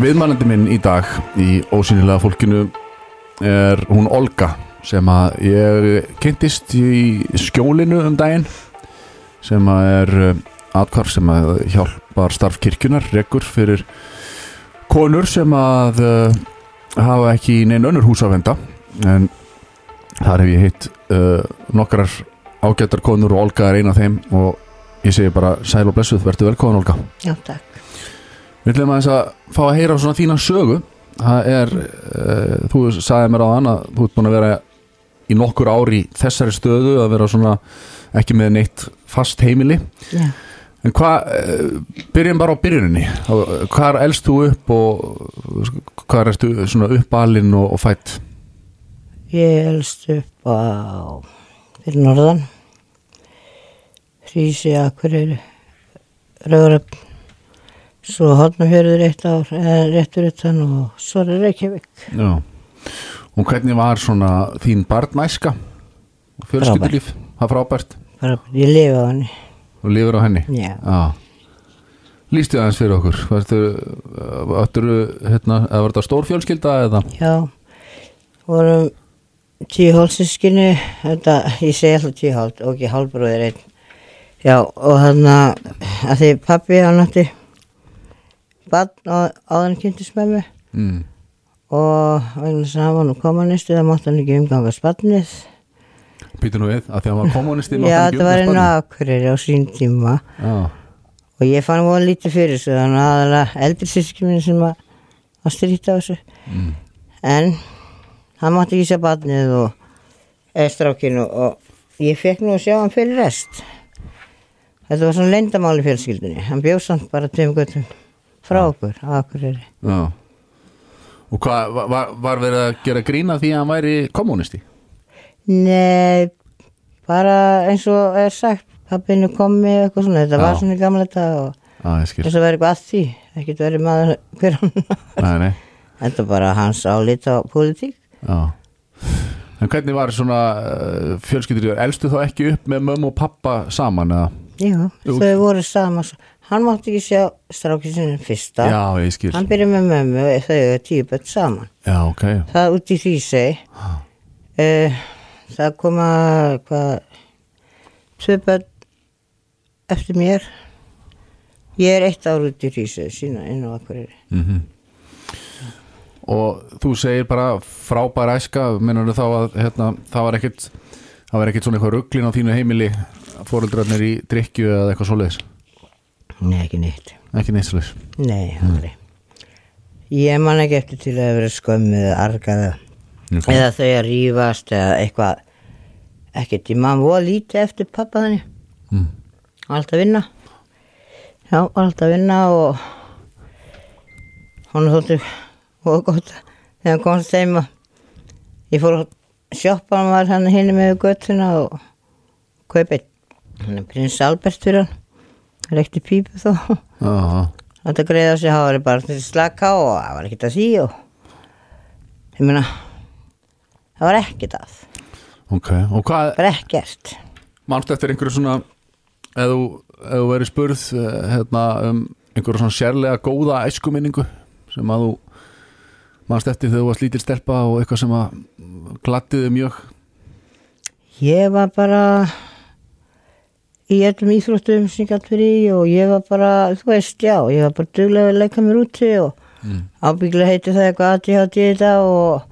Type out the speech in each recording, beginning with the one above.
Viðmælandi minn í dag í ósynilega fólkinu er hún Olga sem að ég kynntist í skjólinu um daginn sem að er uh, atkvarf sem að hjálpar starf kirkjunar, rekur fyrir konur sem að uh, hafa ekki neinn önnur hús að venda en þar hef ég hitt uh, nokkrar ágættar konur og Olga er eina af þeim og ég segi bara sæl og blessuð, verður velkoðan Olga Já, takk. Við ætlum aðeins að fá að heyra svona þína sögu Það er, uh, þú sagði mér á hann að þú ert búin að vera í nokkur ári í þessari stöðu að vera svona ekki með neitt fast heimili Já. En hvað, uh, byrjum bara á byrjuninni Hvar elst þú upp og hvað ertu svona uppalinn og, og fætt? Ég elst upp á fyrir norðan. Hrísi, Akureyri, Rauðröfn, svo Hortnafjörður eitt ár, eða réttur utan og svo er Reykjavík. Já Og hvernig var svona þín barnæska? Fjölskyldulíf, það frábært Bara, ég lifi á henni. og lifur á henni Já. Já Lýstu aðeins fyrir okkur Varstu, áttur, hérna, eða var þetta stór fjölskylda eða? Já, vorum tíu hálfsískinni, þetta, ég segi alltaf tíu hálf, og ekki hálfbróðir einn. Já, og hann að því pappi hann átti barn á, áðan kynntist með mig Mm. og hann var nú kommunisti það mátti hann ekki umgangast barnið. Býtu nú við, að því að hann var kommunisti mátti Já, þetta var einu akkurir á sín tíma? Já, og ég fann mjög lítið fyrir þessu þannig að aðalega eldri síski minni sem að, að strýta þessu. mm. en hann mátti ekki sjá barnið og eða strákinu og ég fekk nú að sjá hann fyrir rest þetta var svona leyndamáli fjölskyldinni hann bjóð samt bara tveim göttum frá okkur á Akureyri. Já. Og hvað, var- var, verið að gera grína því að hann væri kommunisti? nei bara eins og er sagt pappinu komi eitthvað svona þetta Já. var svona gamla dag og Já, þess að vera eitthvað að því ekkert verið maður hver hann þetta bara hans álit á pólitík. Já. En hvernig var svona uh, fjölskyldur Elstu þá ekki upp með mömmu og pappa saman eða? Jú. þau voru sama hann mátti ekki sjá strákinu sinni fyrsta Já, ég skil Hann byrjaði með mömmu og þau eru tíu börn saman. Já, ok Það út í Hrísei. Uh, það koma hvað, tvö börn eftir mér. Ég er eitt ár út í Hrísei sína inn á Akureyri. mm og þú segir bara frábær æska minnur þá að hérna, það var ekkit það var ekkit svona eitthvað rugglin á þínu heimili fóreldrarnir í drikju eða eitthvað svoleiðis Nei, ekki neitt. ekki neitt svoleiðis Nei, aldrei. Ég man ekki eftir til að vera skömmið eða argaða okay. eða þau að rífast eða eitthvað ekkert. Ég man voða lítið eftir pappa þannig. mm. alltaf vinna já, alltaf vinna og hann þóttu og gott þegar hann komst heim að ég fór að sjoppa hann var hann hinn með göttuna og kaupið prins Albert fyrir hann. Reykti pípu þó. Aha. þetta greiði á sig hári bara til slaka og það var ekkert að sí og ég meina það var ekkert að. Ok, og hvað bara ekkert. Mannst eftir einhverju svona þú, ef þú verið spurð eh, hérna, um einhverju svona sérlega góða æskuminningu sem að þú mannst eftir þegar þú varst lítil stelpa og eitthvað sem að glattiði mjög? Ég var bara í öllum íþróttum sem ég gætt verið í og ég var bara, þú veist, já, ég var bara duglega að leika mér úti og mm. ábyggilega heiti það eitthvað aðtíðhátt í þetta og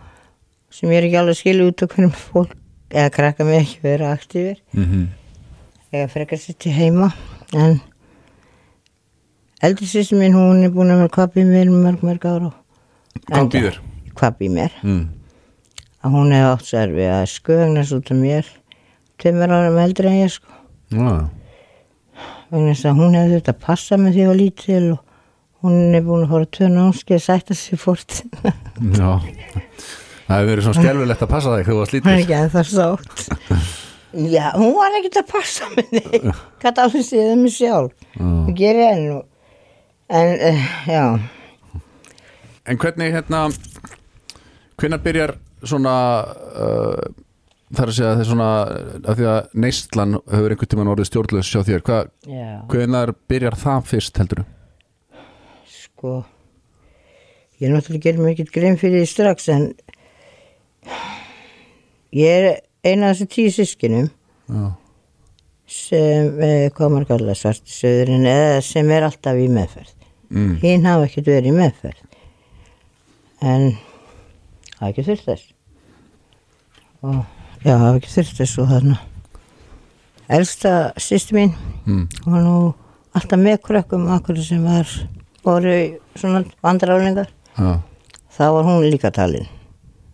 sem ég er ekki alveg skilja út á hvernig fólk, eða krakka mig ekki vera aktífir, Mm eða frekar sitt í heima, en eldri sýstin mín, hún er búin að vera kvappi í mér mörg, mörg ára. Kvappi í mér, Mm. að hún hefði átt serfi að sköðagnast út af mér, tveimur árum eldri en ég sko. Já, að hún hefði þetta að passa með því að lítil og hún er búin að fóra tvö námskeið að sætta sér fórt já. Það hefur verið svona skelfilegt að passa þig þegar þú varst er lítil ekki að það sátt. Já, hún var ekkert að passa með því hvað alveg séð um mig sjálf. Það gerir enn og en, uh, já. En hvernig hérna hvenær byrjar svona uh, þar að segja þeir svona að því að neistlan hefur einhvern tímann orðið stjórnlaus sjá þér, Hva, já, hvenær byrjar það fyrst heldur sko ég er náttúrulega gerir mér ekkert grein fyrir því strax en ég er eina af þessu tíu sískinum Já, sem, eh, hvað maður kalla svarti söðurinn eða sem er alltaf í meðferð. Mm. hinn hafa ekkert verið í meðferð. En hafa ekki þurft þess. Og já, hafa ekki þurft þess og þarna. Elsta sýstu mín Mm. var nú alltaf með krökkum akkur sem var voru svona vandrálingar Já, þá var hún líka talin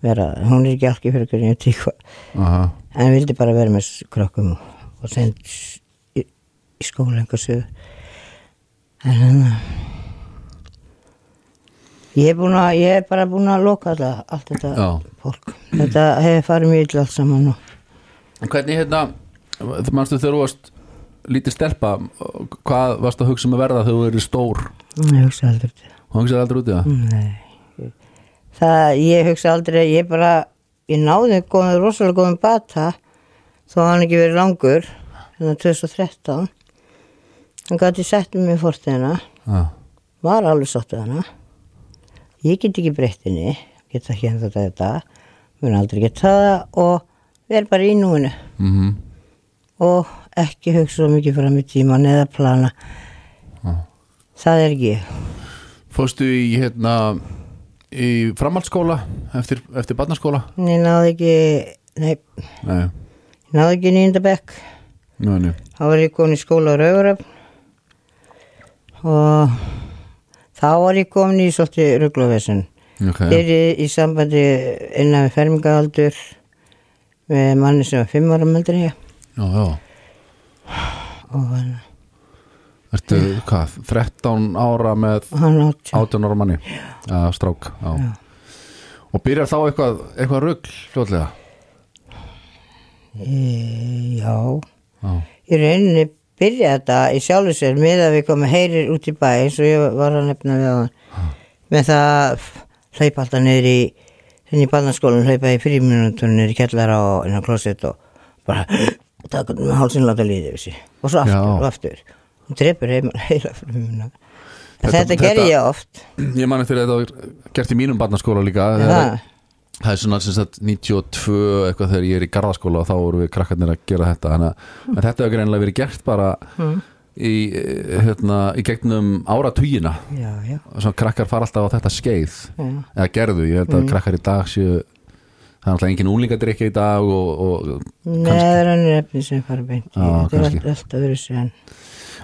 vera, hún er ekki alveg fyrir hverju tíku aha. En vildi bara vera með krökkum og, send í, í skóla einhver sögur en hann ég er að ég er bara búin að loka alltaf allt þetta Já. fólk þetta hefur farið mjög illa allt saman En hvernig hérna, þú manstu þegar þú varst lítið stelpa, hvað varst að hugsa um að verða þegar þú verið stór? ég hugsa aldrei til það. Þú hugsaði aldrei út í það? Nei. það ég hugsa aldrei ég bara, ég náði góðum, rosalega góðum bata þó hann ekki verið langur hérna 2013 hann gæti sett mig í fortina Já, var alveg sátt við hana ég get ekki breytt henni get ekki henni þetta mun aldrei geta það og verð bara í núinu. Mhm, og ekki hugsa svo mikið fram í tíman eða plana. Það er ekki ég. Fórstu í hérna í framhaldsskóla eftir, eftir barnaskóla? ég náði ekki nei, Nei, ég náði ekki nei, nei. Þá var ég komin í skóla á Rauðuröfn og þá var ég komin í svolítið rugglovesen Ok, Þeir í, í sambandi innan við fermingahaldur með manni sem var fimm ára meldur ég. Já, já. Og hann, Ertu, hvað, 13 ára með hann átt 18 ára manni? Já, strák, já. Og byrjar þá eitthvað, eitthvað rugl fljótlega? e, já. Já, í rauninni byrja þetta í sjálfu sér með að við komum heyrir út í bæ eins og ég var að nefna við á hann með það að hlaupa alltaf niður í henni í barnaskólan hlaupa í fríminutunum niður í kellara og inn á klósett og bara taka með hálsinn láta líði og svo aftur Já. og aftur. Drepur heima heila fríminuna Þetta- þetta, þetta- ég oft. Ég mani fyrir þetta var gert í mínum barnaskóla líka það, það. er svona sagt 92 eitthvað þegar ég er í garðaskóla og þá voru við krakkarnir að gera þetta. Að en þetta hefur greinlega verið gert bara í, eh, hérna, í gegnum já, svona krakkar fara alltaf á þetta skeið. Já. eða gerðu, ég held að krakkar í dag séu það er alltaf engin úlingadrykja í dag og, og neður hann er efni sem fara beint. Þetta er alltaf verið sér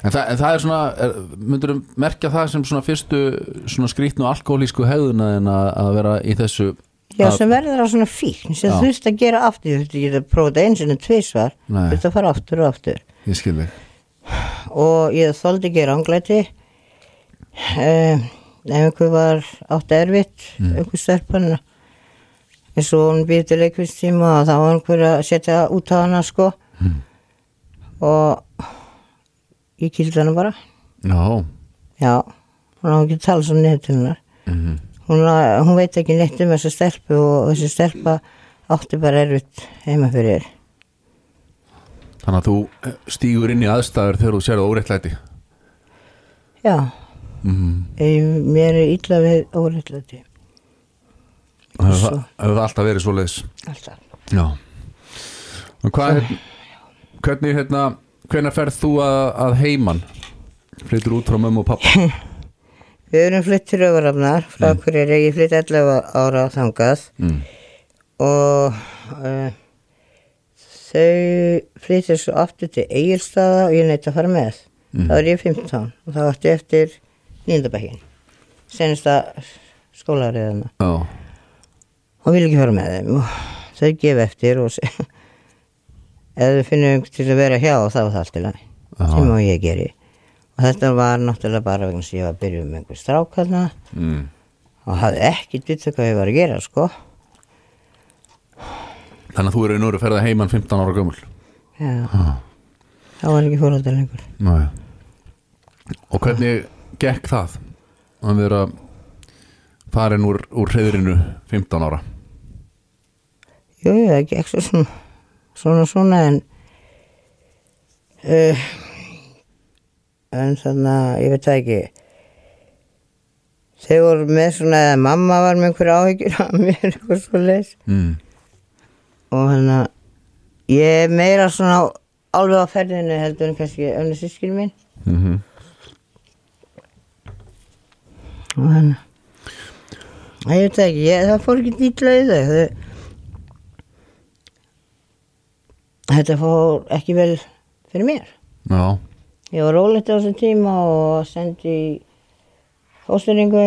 En það, en það er svona, er, myndur merkja það sem svona fyrstu svona skrítnu alkoholísku hegðuna en að, að vera í þessu Já, sem verður á svona fíkn sem þú þurft að gera aftur, þú þurft að prófa þetta eins og tvisvar, þú þurft að fara aftur og aftur. Ég skil þig. Og ég þóldi ekki ránglæti um, ef einhver var átt erfitt Mm. einhver stelpanna eins og hún býr til leikvistíma og þá var einhver að setja út á hana sko. Mm. og ég kýldi hana bara. Já, já, hún á ekki að tala svo niður til hennar mhm hún, hún veit ekki neitt um þessa stelpu og þessi stelpa átti bara erfitt heima fyrir Þannig að þú eh, stígur inn í aðstæður þegar þú sérðu óreittlæti já, mm. ég, mér er illa við óreittlæti Það hefur það alltaf verið svo leiðis alltaf. Já. Hvað er hvernig hérna hvenær ferð þú að, að heiman? Flytur út frá mömmu og pappa Við erum flytt til Rauvarafnar frá mm. hverju er ég flytt 11 ára þangað. Mm. og uh, þau flyttir svo aftur til Egilstaða og ég neitt að fara með. Mm. Þá er ég 15 og þá ætti eftir nýndabækin, senasta skólariðana Já, og vil ekki fara með þeim. Og þau gef eftir og ef þau finnum til að vera hjá þá er það allt í lagi. Sem og ég geri og þetta var náttúrulega bara vegna sem ég var að byrja um einhver strák hérna mm. og hafði ekki vitað hvað ég var að gera sko. Þannig að þú eru í núru ferða heiman 15 ára gömul. Já. Það var ekki fórhaldar lengur. Nei. Og hvernig gekk það? Að vera farin úr, úr hreðrinu 15 ára? Jú, það gekk svo svona svona svona en uh, en þannig að ég veit það ekki Þeir voru með svona, eða mamma var með einhverja áhyggjur af mér, eitthvað svo leis. mm. Og þannig að ég er meira svona alveg á ferðinu heldur en kannski önnu sískil mín. Mm Og þannig að ég veit það ekki, ég, það fór ekki nýtla í þau. þau. Þetta fór ekki vel fyrir mér. Já, Ég var rólegt á þessum tíma og sendi í fóstyrningu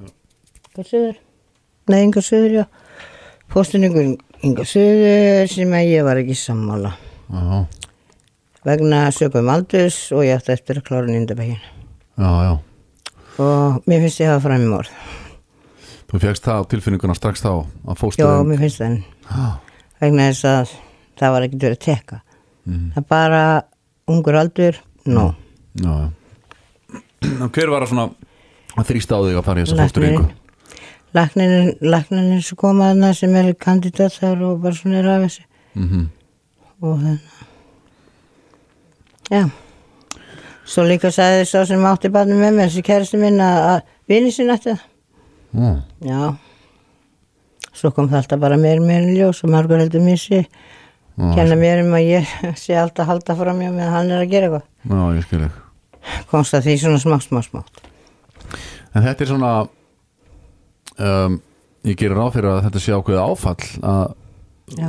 yngar söður. Nei, yngar söður, já. Fóstyrningu yngar söður sem ég var ekki sammála. já, Vegna sögum aldurs og ég ætti eftir að klára nýndabækin. já, já Og mér finnst ég að hafa fram í morð. Þú fegst það á tilfinninguna strax þá að Já, fósturinn mér finnst það. Já, Vegna þess að það var ekkert verið að teka. Mhm. Það bara ungur aldur, já Og Hver var að svona að þrýsta á þig að fara í þessa fósturingu? Læknirinn, læknirinn sem kom að hana sem er kandidat þar og bara svona er af þessu. Mm og þannig já. Svo líka sagði sá sem átti barni með mér þessi kæristi minn að, að vini sinni ætti það. -hmm. já. Svo kom það alltaf bara meir meir í ljós og margur heldur sé kenna mér um að ég sé alltaf að halda fram hjá meðan hann er að gera eitthvað. Já, ég skil ekki komst að því svona smá smá smá. En þetta er svona um, ég gerir ráð fyrir að þetta sé ákveðið áfall að,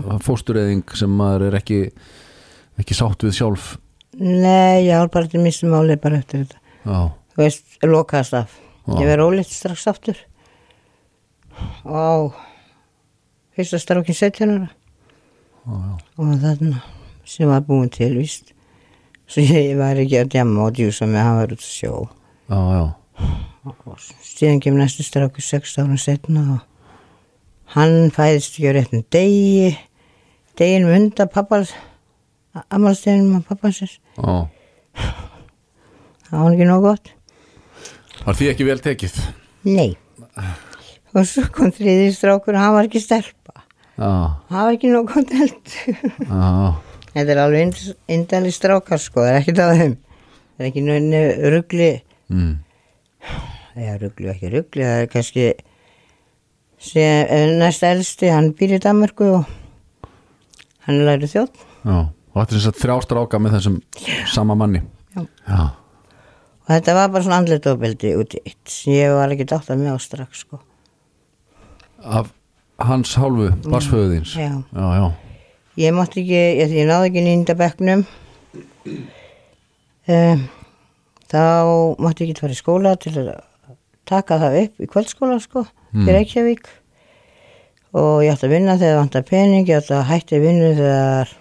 að fóstureyðing sem maður er ekki ekki sátt við sjálf. Nei, já, bara til mistum máli bara eftir þetta. Já, þú veist, lokaðast af. Ég verið ólíkt strax aftur. Og fyrsta strákin 17 ára já, og þarna sem var búin til, víst. Svo ég var ekki að djamma og djúsa með hann var út að sjó. Já. og síðan kemur næstu strákur 6 ára setna og hann fæðist ekki á réttum degi. Deginum undan pappans amalsteginum af pappansins já. það var ekki nóg gott. Var því ekki vel tekið? nei. Og svo kom þriði strákur og hann var ekki stelpa Já, hann var ekki held já, þetta er alveg indali strákar sko það er ekki það þeim. Það er ekki nöðinu ruggli mm. Já, ruggli og ekki ruggli, það er kannski sem, eh, næsta elsti, hann býr í Danmarku og hann lærið þjótt já Og þetta er þess að þrjástar áka með þessum sama manni. Já. Já, og þetta var bara svona andlet ofbeldi út í eitt sem ég var ekki dátt að mjög strax sko. af hans hálfu barsföðuðins Já. já, já, Ég mátti ekki, ég, ég náði ekki nýnda bekknum. Um, þá mátti ég ekki fara í skóla til að taka það upp í kvöldskóla sko, Mm. í Reykjavík. Og ég ætti að vinna þegar vantar pening, ég ætti að hætti að vinna þegar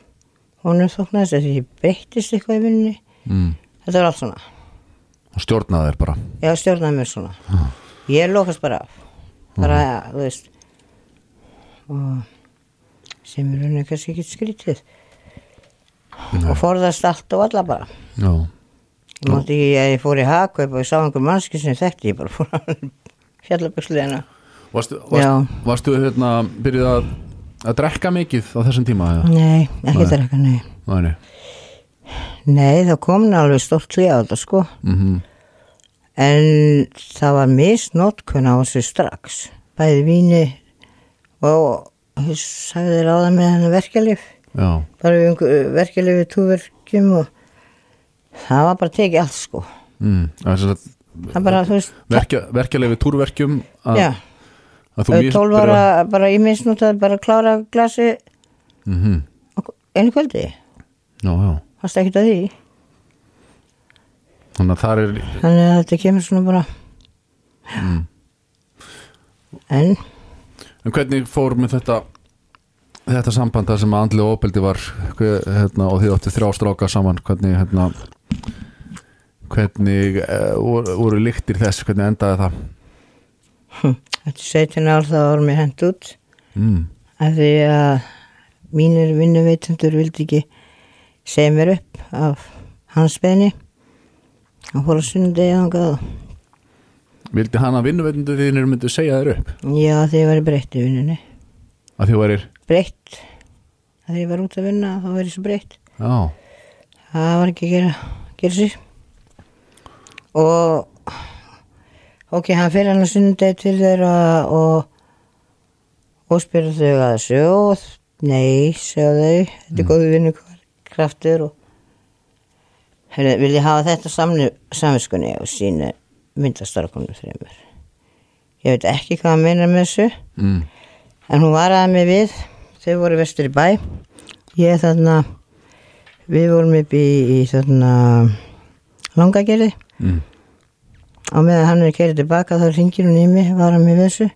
honum þóknaðist þegar ég breyttist eitthvað í vinninni mm. þetta var allt svona, og stjórnaði þér bara. Ég stjórnaði mér svona. Ég lokast bara af. Bara, ja, þú veist og sem er raunin kannski ekki skrítið. Og forðast allt og alla bara. Já, mátti ekki að ég fór í hagkaup og ég sá einhver mannski sem þekkti ég bara fór á fjallaböksliðina varstu, Já. varstu, hérna byrjuð að, að drekka mikið á þessum tíma? eða? nei, ekki nei. Nei, nei nei, það kom nú alveg stórt hlið á þetta sko. Mm en það var misnótkun á þessu strax. Bæði víni og ég sagði þér á það með hennar verkjalif Já, bara einhver verkjalif við túverkjum og það var bara tekið allt sko. Mm. það það bara, veist verkja, verkjalegi túrverkjum að, já, að þú 12 ára bara ég misnótaði bara að klára glasi. Mhm. á einu kvöldi. Já, já. Fannst ekki að því. Þannig að það er þannig að þetta kemur svona bara. Mm. en En hvernig fór með þetta þetta samband þar sem andlega ofbeldi var hver, hérna, og þið áttu þrjá stráka saman hvernig hérna hvernig uh, voru, voru líktir þess, hvernig endaði það? Þetta er 17 ár þá var mér hent út. Mm. af því að mínir vinnuveitundur vildi ekki segja mér upp af hans hann fór að sunnudegi þangað Vildi hann að vinnuveitundu þínir myndu segja þér upp? Já því ég var breytt í vinnunni. Að þið værir, breytt. Því ég var út að vinna þá var ég svo breytt. Já, það var ekki að gera, gera sér. Og ok, hann fyrir hann að sunnudegi til þeirra og og spyrir þau að og nei, segja þau. Þetta er góðu vinnu kraftur og Heyrðu, vil ég hafa þetta samni, saminskunni og sína myndastarkonum fyrir mér ég veit ekki hvað hann meinar með þessu mm. en hún var að mig við. Þau voru vestur í bæ. Ég þarna við vorum upp í, í þarna langagerði. Mm. og meðan hann er kerið tilbaka þá ringir hún í mig, var hann með þessu.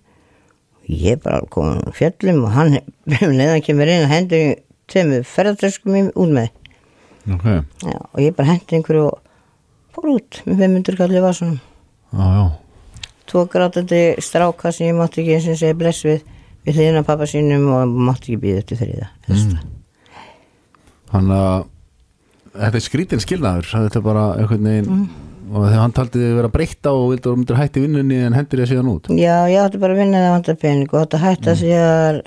Ég bara kom á fjöllum og hann neðan kemur inn og hendur tveimur ferðartöskum í út með. Ok, Já, og ég bara hendi einhverju og fór út með 500 kallið var svona tvo grátandi stráka sem ég mátti ekki eins og segja bless við við hliðina pappa sínum og mátti ekki býða eftir þriða mm. hann að þetta er skrítin skilnaður þetta er bara einhvern veginn og þegar hann taldi þið vera breytta og vildi að myndir hætti vinnunni en hendur ég síðan út. Já, ég átti bara að vinna það vanda pening og átti að hætta því að,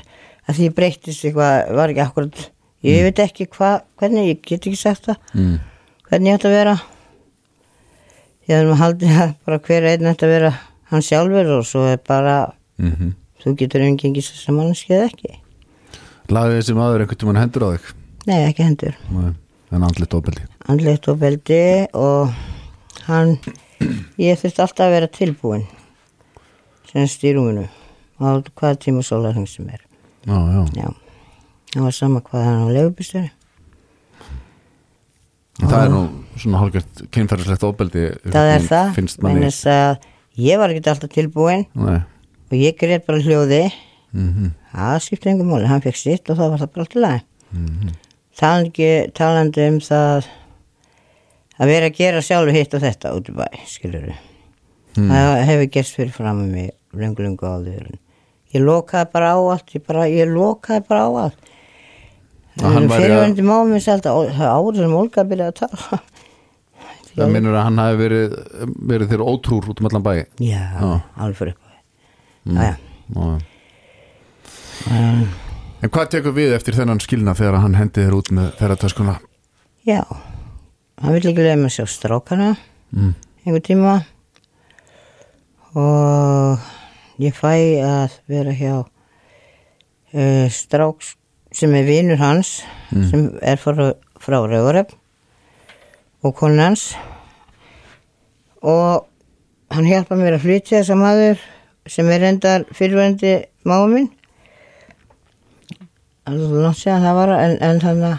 að því breytist eitthvað, var ekki akkurat ég veit ekki hvað, hvernig, ég get ekki sagt það. Mm. hvernig ég átti að vera ég hafði maður haldið að bara hver einn ætti að vera hann sjálfur og svo er bara Mm þú getur umgengis þess að mannskið ekki. Lagði þessi maður einhvern tímann hendur á þig? Nei, ekki hendur. Nei, en andlit ofbeldi. Andlegt og beldi og hann ég þurfti alltaf að vera tilbúin semst í rúminu. Á hvaða tíma sólarheng sem er. Já, já, já, það var sama hvað hann á legubistöri en það er nú svona hálfgjört kynferðislegt ofbeldi það er það, finnst menn manni þess að ég var ekki alltaf tilbúin Nei, og ég greið bara hljóði. Mhm, það skipti engum máli, hann fekk sitt og það var það bara alltaf læg mhm, talandi, talandi um það að vera að gera sjálfur hitt og þetta út í bæ, skilur Hmm. það hefur gerst fyrir fram með mig lengu lengu áður ég lokaði bara á allt ég, bara, ég lokaði bara á allt Að hann væri að- fyrirvændi mámi það er árið sem Olga byrjaði að tala það minnur að hann hafi verið, verið þér ótrúr út um allan bæ já, alveg fyrir Mm. Já. En hvað tekur við eftir þennan skilna þegar hann hendi þér út með ferðartöskuna? já hann vill ekki leiða mig að sjá strákana Mm. einhver tíma og ég fæ að vera hjá uh, stráks sem er vinur hans sem er frá, frá Rauvaröf og konan hans. Og hann hjálpa mér að flytja þessa maður sem er endar fyrirvændi máa minn. Það var en, en þannig að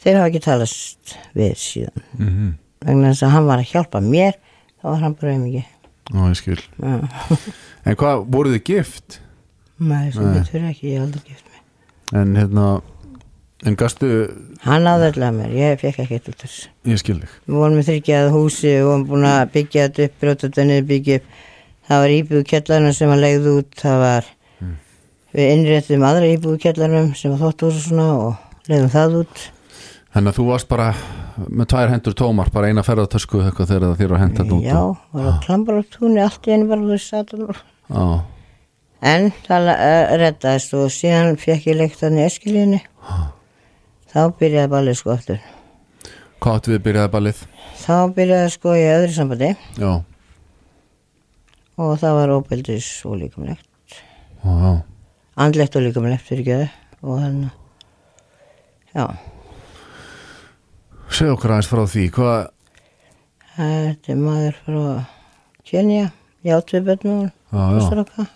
þeir hafa ekki talast við síðan. Mm -hmm. vegna þess að hann var að hjálpa mér þá var hann bara um ekki. Ó, ég skil. En hvað, voruð þið gift? Nei, sem betur ekki, ég hef aldrei gift mig En hérna En gastu, Hann áðurlega mér, ég fekk ekki eitt út þess ég skil þig. Við vorum með þryggjað húsi og vorum búin að byggja þetta upp, brjóta þetta niður, byggja upp. Það var íbúðu kjallarinn sem var legð út Það var Við innréttum aðra íbúðu kjallarinn sem var þótt og svona og legðum það út. Þannig að þú varst bara með tvær hendur tómar bara eina ferðartösku þegar var hent að Já, var að klambra á túnni allt í einu bara þú satan Já, En það uh, reddaðist og síðan fekk ég leikt hann í eskilíðinni Þá byrjaði ballið sko aftur. Hvað áttu við byrjaði ballið? Þá byrjaði sko í öðru sambandi. Já, og það var óbeldis og líkamlegt. já, Andlegt og líkamlegt fyrir göðu og þannig, já, Segð okkur aðeins frá því, hvað þetta er maður frá Kenya, játvið bönnum Já, og stráka.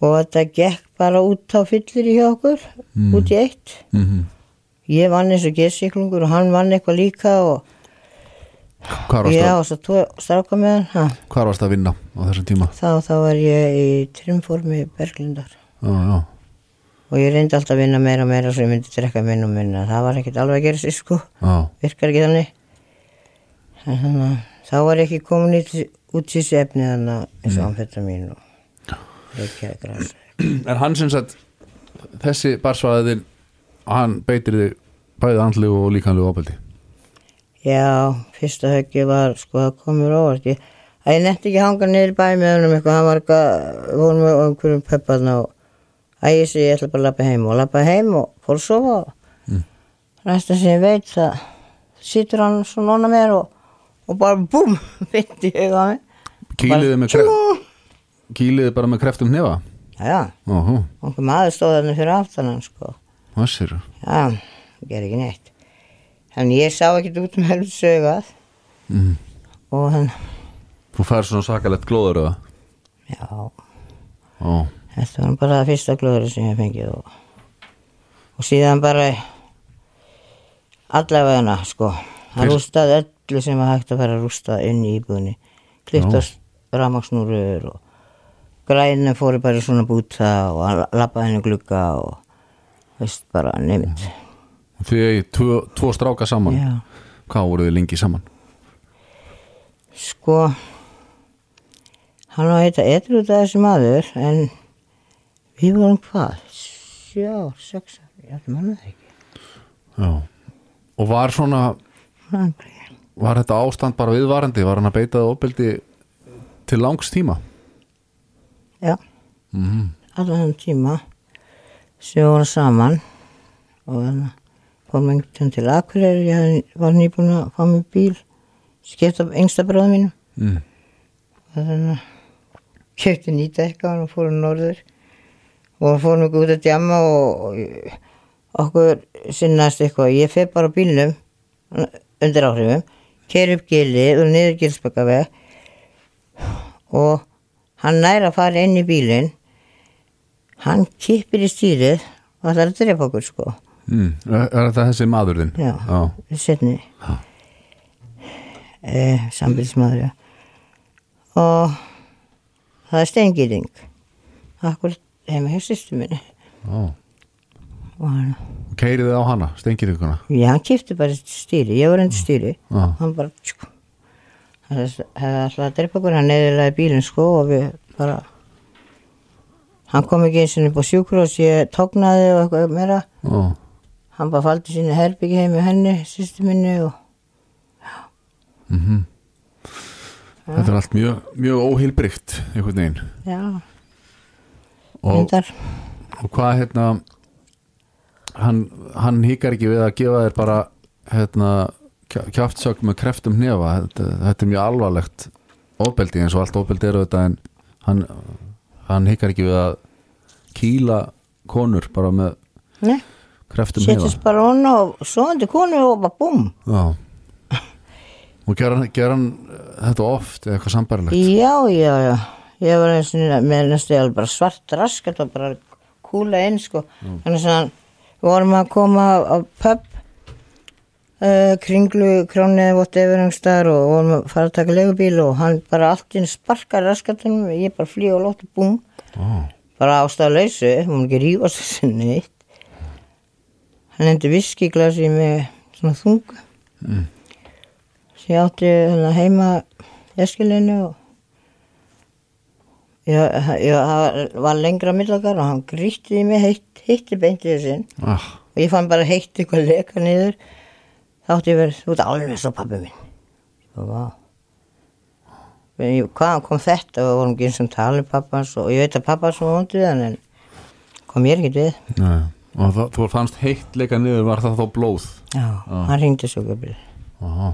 Og þetta gekk bara út á fyllir í hjá okkur, út í eitt. mm Ég vann eins og gesiklungur og hann vann eitthvað líka og ég að, á svo tvo stráka með hann. Ha, hvar varst að vinna á þessum tíma? þá, þá var ég í trimformi Berglindar. Já, já, Og ég reyndi alltaf að vinna meira og meira svo ég myndi drekka minn og minna. Það var ekkert alveg að gera sér sko. já, virkar ekki þannig þannig að þá var ég ekki komin í, út í þessi efni þannig að eins og amfetamin og reykjaði græs En hann sem sagt þessi barsvæðin hann beitir þig bæði andlegu og líkanlegu ofbeldi? Já, fyrsta höggi var sko það komur óvart. Ég, að ég netti ekki hanga niður bæ með honum eitthvað, hann var eitthvað við vorum með einhverjum pepparna og að ég sé ég ætla bara að lappa heim og lappa heim og fór að sofa og Mm. næsta sem ég veit það situr hann svo nóna mér og, og bara búm, fyndi ég á mig. Kýliði með kreft Kýliði bara með kreftum hnefa Já, okkur maður stóð þarna fyrir aftanan sko. hvað sér Já, ger ekki neitt. Þannig ég sá ekkert út um helvið sögað mm. og hann, Þú fær svona sakalegt glóður eða já, Ó, þetta var bara það fyrsta glóður sem ég fengið og, og síðan bara allavegna sko. Hann Fyrst- rústaði öllu sem var hægt að fara að rústa inn í íbúðinni. Kliftast ramaksnúrur og grænum fóru bara svona búta og lappaði henni glugga og veist bara nefnt. Þið eigi tvo, tvo stráka saman Já. Hvað voru þið lengi saman? Sko, hann var eitthvað eitthvað þessi maður en við vorum hvað? Sjá, sex, ég ætlum hann það ekki. Já Og var svona. Var þetta ástand bara viðvarandi? Var hann að beita það opildi til langs tíma? Já, Mm. allan þann tíma vorum saman og hann kom einhvern tíma til Akureyri, ég var nýbúin að fá mig bíl, skipt af yngsta bráðum mínum Mm. og þannig að kjöpti nýta eitthvað og fórum norður og fórum ekki út að djama og, okkur sinnast eitthvað ég fer bara á bílnum undir áhrifum keir upp gilið og niður gilsbakaveg og hann næra að fara inn í bílinn. Hann kippir í stýrið og það er að drepa okkur sko. Mm. Er þetta þessi maður þinn? já, við setni eh, sambilsmaður já. og það er steingýring akkur heima hjá sýstu minni. Hann, Keiriði á hana, stengir ykkurna já, hann kipti bara stýri, ég var endur stýri hann bara tjú, hann hefði alltaf að drepa okkur hann neðurlega bílinn sko og við bara hann kom ekki eins og upp á sjúkrós ég tóknaði og eitthvað meira. Já. hann bara faldi sínu herbyggi heim með henni, sýstu minni og Mm Þetta er allt mjög, mjög óheilbrygt einhvern veginn. Já, og, og hvað hérna hann, hann híkar ekki við að gefa þér bara hérna kjaftsök með kreftum hnefa þetta, þetta er mjög alvarlegt ofbeldi eins og allt ofbeldi eru þetta en hann, hann híkar ekki við að kýla konur bara með Nei, kreftum setjast hnefa. bara hún og svoandi konu og bara búm Já. Og ger hann, ger hann eh, þetta oft eða eitthvað sambarilegt Já, já, já. Ég var eins og með næstu alveg bara svart raskat og bara kúla inn sko. Þannig að við vorum að koma á pub uh, kringlu krónið whatever einhverstaðar og vorum að fara að taka legubíl og hann bara allt inn sparkar raskatunum og ég bara flýja og lótti búm Ó, bara ástæðalausu, hún ekki rífast þessi neitt. Hann endi viskiglasi með svona þungu. Mm. sem ég átti hérna heima eskilinu og ég, var lengra millakar og hann grýtti í mig heitt, heitti beintið sinn ah, og ég fann bara heitt eitthvað leka niður þá átti ég verið út alveg svo pappi minn. Og vá. Hvaðan kom þetta? Og vorum ekki eins og tala um pappans og ég veit að pappans var vond við hann en kom ég ekki við. Nei. og það, þú fannst heitt leika niður var það þá blóð? Já, hann ringdi svo gömul Aha.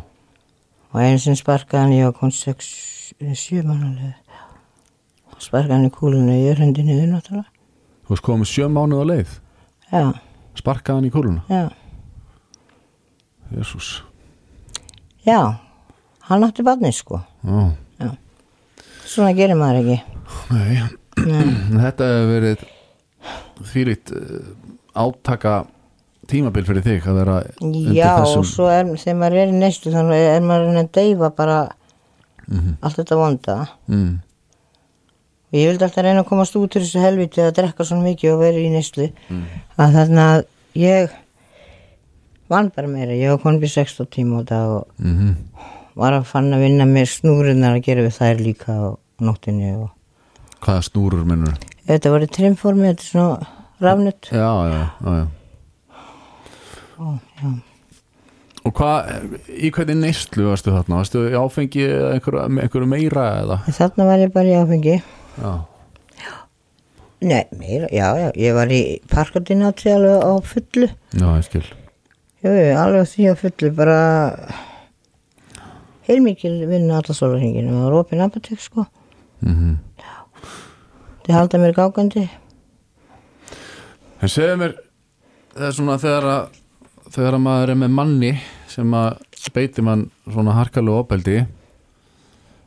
og sem sparkaði hann ég var kon 6, 7 mannulega sparkaði hann í kúluna ég hundi niður náttúrulega. Þú veist komið sjö mánuð á leið? Já, sparkaði hann í kúluna? Já, Jésús já hann átti barni sko. Já, svona gerir maður ekki. Nei. Nei. Þetta hefur verið þvílít uh, átaka tímabil fyrir þig að vera já, þessum og svo er, þegar maður er í neyslu þannig er maður að deyfa bara allt þetta vonda. Mm, og ég vildi alltaf reyna að komast út úr þessu helviti að drekka svona mikið og vera í neyslu. Að þannig að ég vann bara meira, ég var konum við 16 tíma á dag og mm var að fann að vinna með snúrunar að gera við þær líka á nóttinni og Hvaða snúrur minnur þetta var í trimformi, þetta er svona rafnut Já, já, já, já. og já, Og hvað, í hvernig neyslu varstu þarna? Varstu í áfengi eða einhverju, einhverju meira eða? þarna var ég bara í áfengi. Já, nei, meira, já, já, ég var í parkardinátri alveg á fullu. Já, ég skil jú, alveg því á fullu bara heilmikil vinna alla sólarhinginu og það opinn apotek sko. Mm þið halda mér gágandi En segðu mér það er svona þegar að þegar að maður er með manni sem að beiti mann svona harkalegu opeldi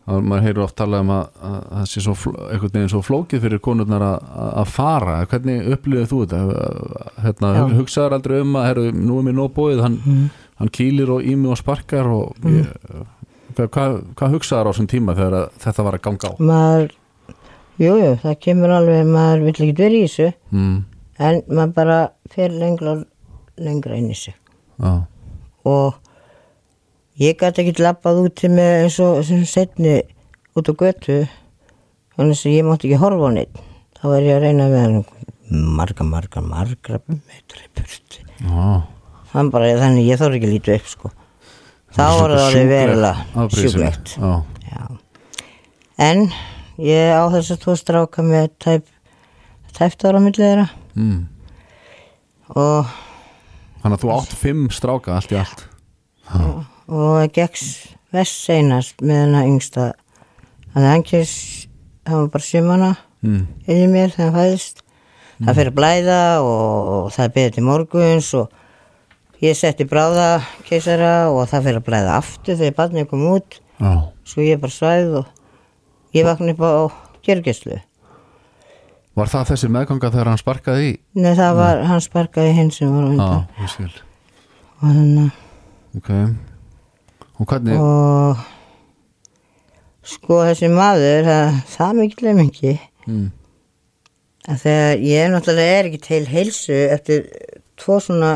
og maður heyrir oft talað um að, að það sé svo einhvern veginn svo flókið fyrir konurnar að, fara. Hvernig upplýðið þú þetta? Hérna, hugsaður aldrei um að herru, nú er mér nóg bóið, hann, hann kýlir og ími og sparkar og ég, hvað, hvað, hvað hugsaður á þessum tíma þegar að þetta var að ganga á? Maður jújú, jú, það kemur alveg maður vill ekki vera í þessu mm, en maður bara fer lengra lengra inn í sig já, og ég gæti ekki lappað úti með eins og setni út á götu þannig að ég mátti ekki horfa á neitt þá er ég að reyna með hann marga, marga, marga metri burti já hann bara, þannig ég þarf ekki líta upp sko. Þá var það alveg verulega sjúklegt. Já, Já. En ég á þess að tvo stráka með tæp, tæpt ára milli þeirra. Mm. og, Þannig að þú átt fimm stráka allt í allt og það gekk vest seinast með hennar yngsta. Þannig að kýrs, hann var bara sjömanna mm. inn í mér þegar hann fæðist. Það fyrir að blæða og, og það beðið til morguns og ég setti bráða keisara og það fyrir að blæða aftur þegar barnið kom út. Já, svo ég bara svæð og ég vakna upp á gergeslu var það þessi meðganga þegar hann sparkaði í? Nei, það var, hann sparkaði hinn sem var undan. skil. Og þannig Ok Og hvernig, og sko þessi maður það, það mikil er mikið mm. að þegar ég náttúrulega er ekki til heilsu eftir tvo svona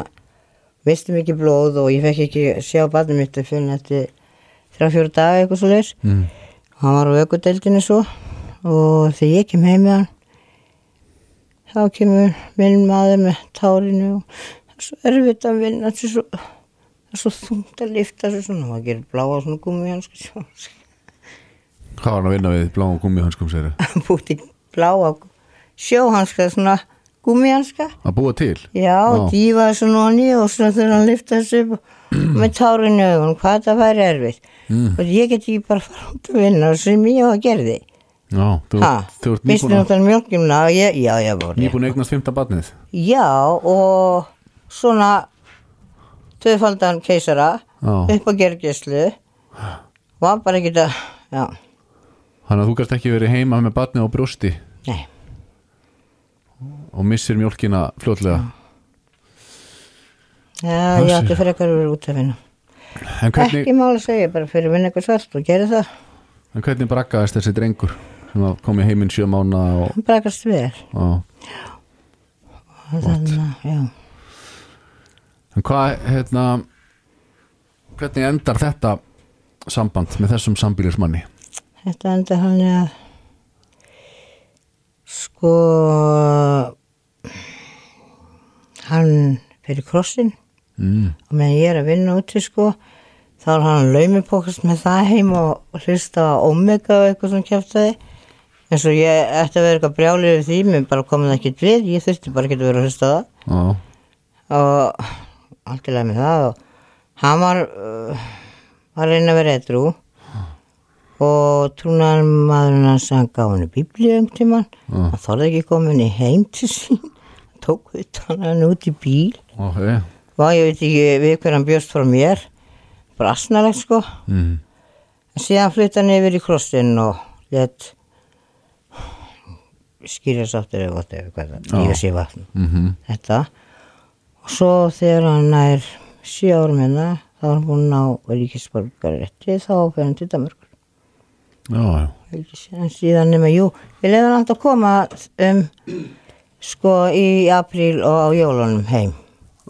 mistum ekki blóð og ég fekk ekki sjá barnið mitt að finna eftir þrjá fjóra daga eitthvað svo leis Mm. hann var á ökudeldinu svo og þegar ég kem heim með hann þá kemur minn maður með tárinu og það er svo erfitt að vinna það er svo, það er svo þungt að lifta svo svona, maður gerir bláa svona gummi hann sko Hvað var hann að vinna við bláum gummihanskum sér? búti bláa sjóhanska svona gummihanska Að búa til? já, dýfaði svona honni og svona þegar hann lifta þessu upp og með tárinu í augun, hvað það væri erfitt. Mm. og ég get ekki bara fara út að vinna sem ég var að gerði Já, þú, ert nýbúin að, nýbúin að eignast fymta barnið. Já, og svona tvöfaldan keisara Já, upp á gergeslu var bara ekki já, þannig að þú gæst ekki verið heima með barnið á brjósti? Nei. Og missir mjólkina fljótlega? Já, ég átti fyrir eitthvað að vera út vinna. En hvernig, Ekki máli að segja, bara fyrir vinna eitthvað svart og gera það. en hvernig braggaðist þessi drengur sem kom í heiminn sjö mána og, Hann vel. og Og Þannig, að, já. En hvað, hérna hvernig endar þetta samband með þessum sambýlismanni? Þetta enda hann að sko hann fyrir krossin. Mm. og meðan ég er að vinna úti sko þá er hann laumipókast með það heim og hlusta á Omega og eitthvað sem kjæftaði eins og ég ætti að vera eitthvað brjálið við því, mér bara komið ekkert við. Ég þurfti bara ekki að vera að hlusta það. Og allt í lagi með það og hann var uh, var að reyna að vera eitthrú og trúnar maðurinn hans hann gaf henni bíblíu um tíman Já. hann þorði ekki komin í heim til sín. Hann tók utan hann út í bíl. Ok. Og ég veit ekki við hver hann bjóst frá mér. Bara asnalegt sko. Mm. en síðan flytta hann yfir í krossin og let skýrja sáttur eða gott eða hvað það, Já. lífa sér vatn. Mm þetta og svo þegar hann er sjö árum hérna þá er hann búinn á ríkisborgarétti þá fyrir hann til Danmarkur Já, já. En síðan nema, jú, ég leiði hann alltaf að koma um sko í apríl og á jólunum heim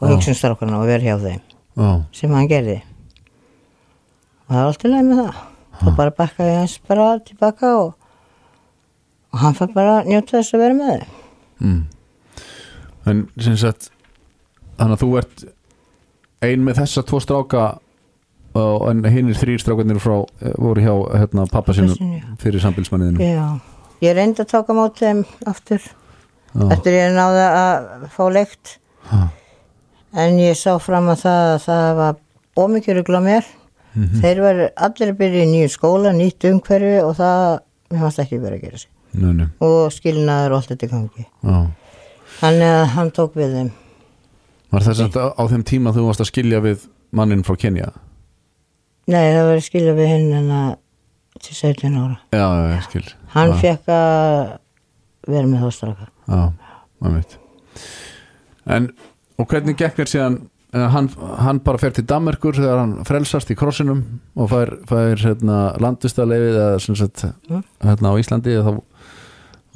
og hugsa um og vera hjá þeim Já, sem hann gerði. Og það er alltaf leið með það. Þá bara bakkaði hans bara tilbaka og, og hann fær bara njóta þess að vera með þeim. Mm. En sem sagt þannig að þú ert ein með þessa tvo stráka og en hinnir þrýr strákarnir frá eh, voru hjá hérna, pappa sinu fyrir sambílismanniðinu Já, ég reyndi að taka mót þeim aftur Já. eftir ég náði að fá leikt Ha. en ég sá fram að það að það var ómikið rugla mér. Þeir var allir að byrja í nýju skóla nýtt umhverfi og það mér fannst ekki verið að gera sig. Nei, nei, og skilnaður og allt þetta gangi. Já. Þannig að hann tók við þeim Var þess að á þeim tíma þú varst að skilja við mannin frá Kenya? nei það var að skilja við hinn en að til 17 ára. Já, já, ég skil. Hann fekk að vera með þá straka Já, maður veit En, og hvernig gekk þér síðan hann, hann bara fer til Danmerkur þegar hann frelsast í krossinum og fær, fær hérna, sagt Mm. hérna á Íslandi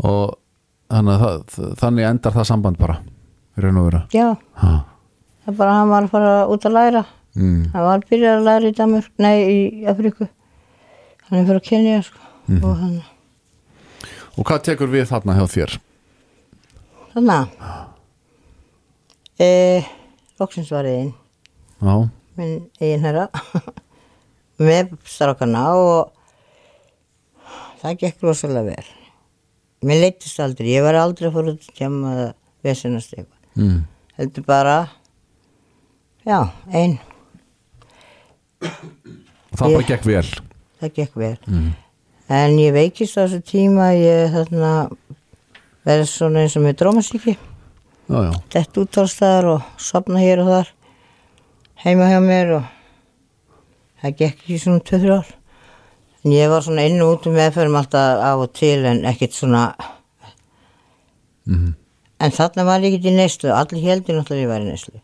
og þannig, að það, þannig endar það samband bara raun og vera. Já, ha. það er bara hann var að fara út að læra. Mm. hann var að byrja að læra í Danmörk nei, í Afríku. Hann er fyrir að kynja sko. Mhm. og hann Og hvað tekur við þarna hjá þér? þannig að e, loksins var ég inn. Já, minn eigin herra. Með strákana og það gekk rosalega vel. Mér leittist aldrei, ég var aldrei fór að tjama vesenast eitthvað mm. heldur bara já, ein, og það bara gekk vel það gekk vel mm. en ég veikist á þessu tíma ég þarna verði svona eins og með drómasíki Já, já, dett út allstaðar og sopna hér og þar heima hjá mér og það gekk ekki svona 2-3 ár en ég var svona inn og út um meðferðum alltaf af og til en ekkert svona mm. En þarna var ég ekkert í neyslu. Allir heldur náttúrulega ég var í neyslu.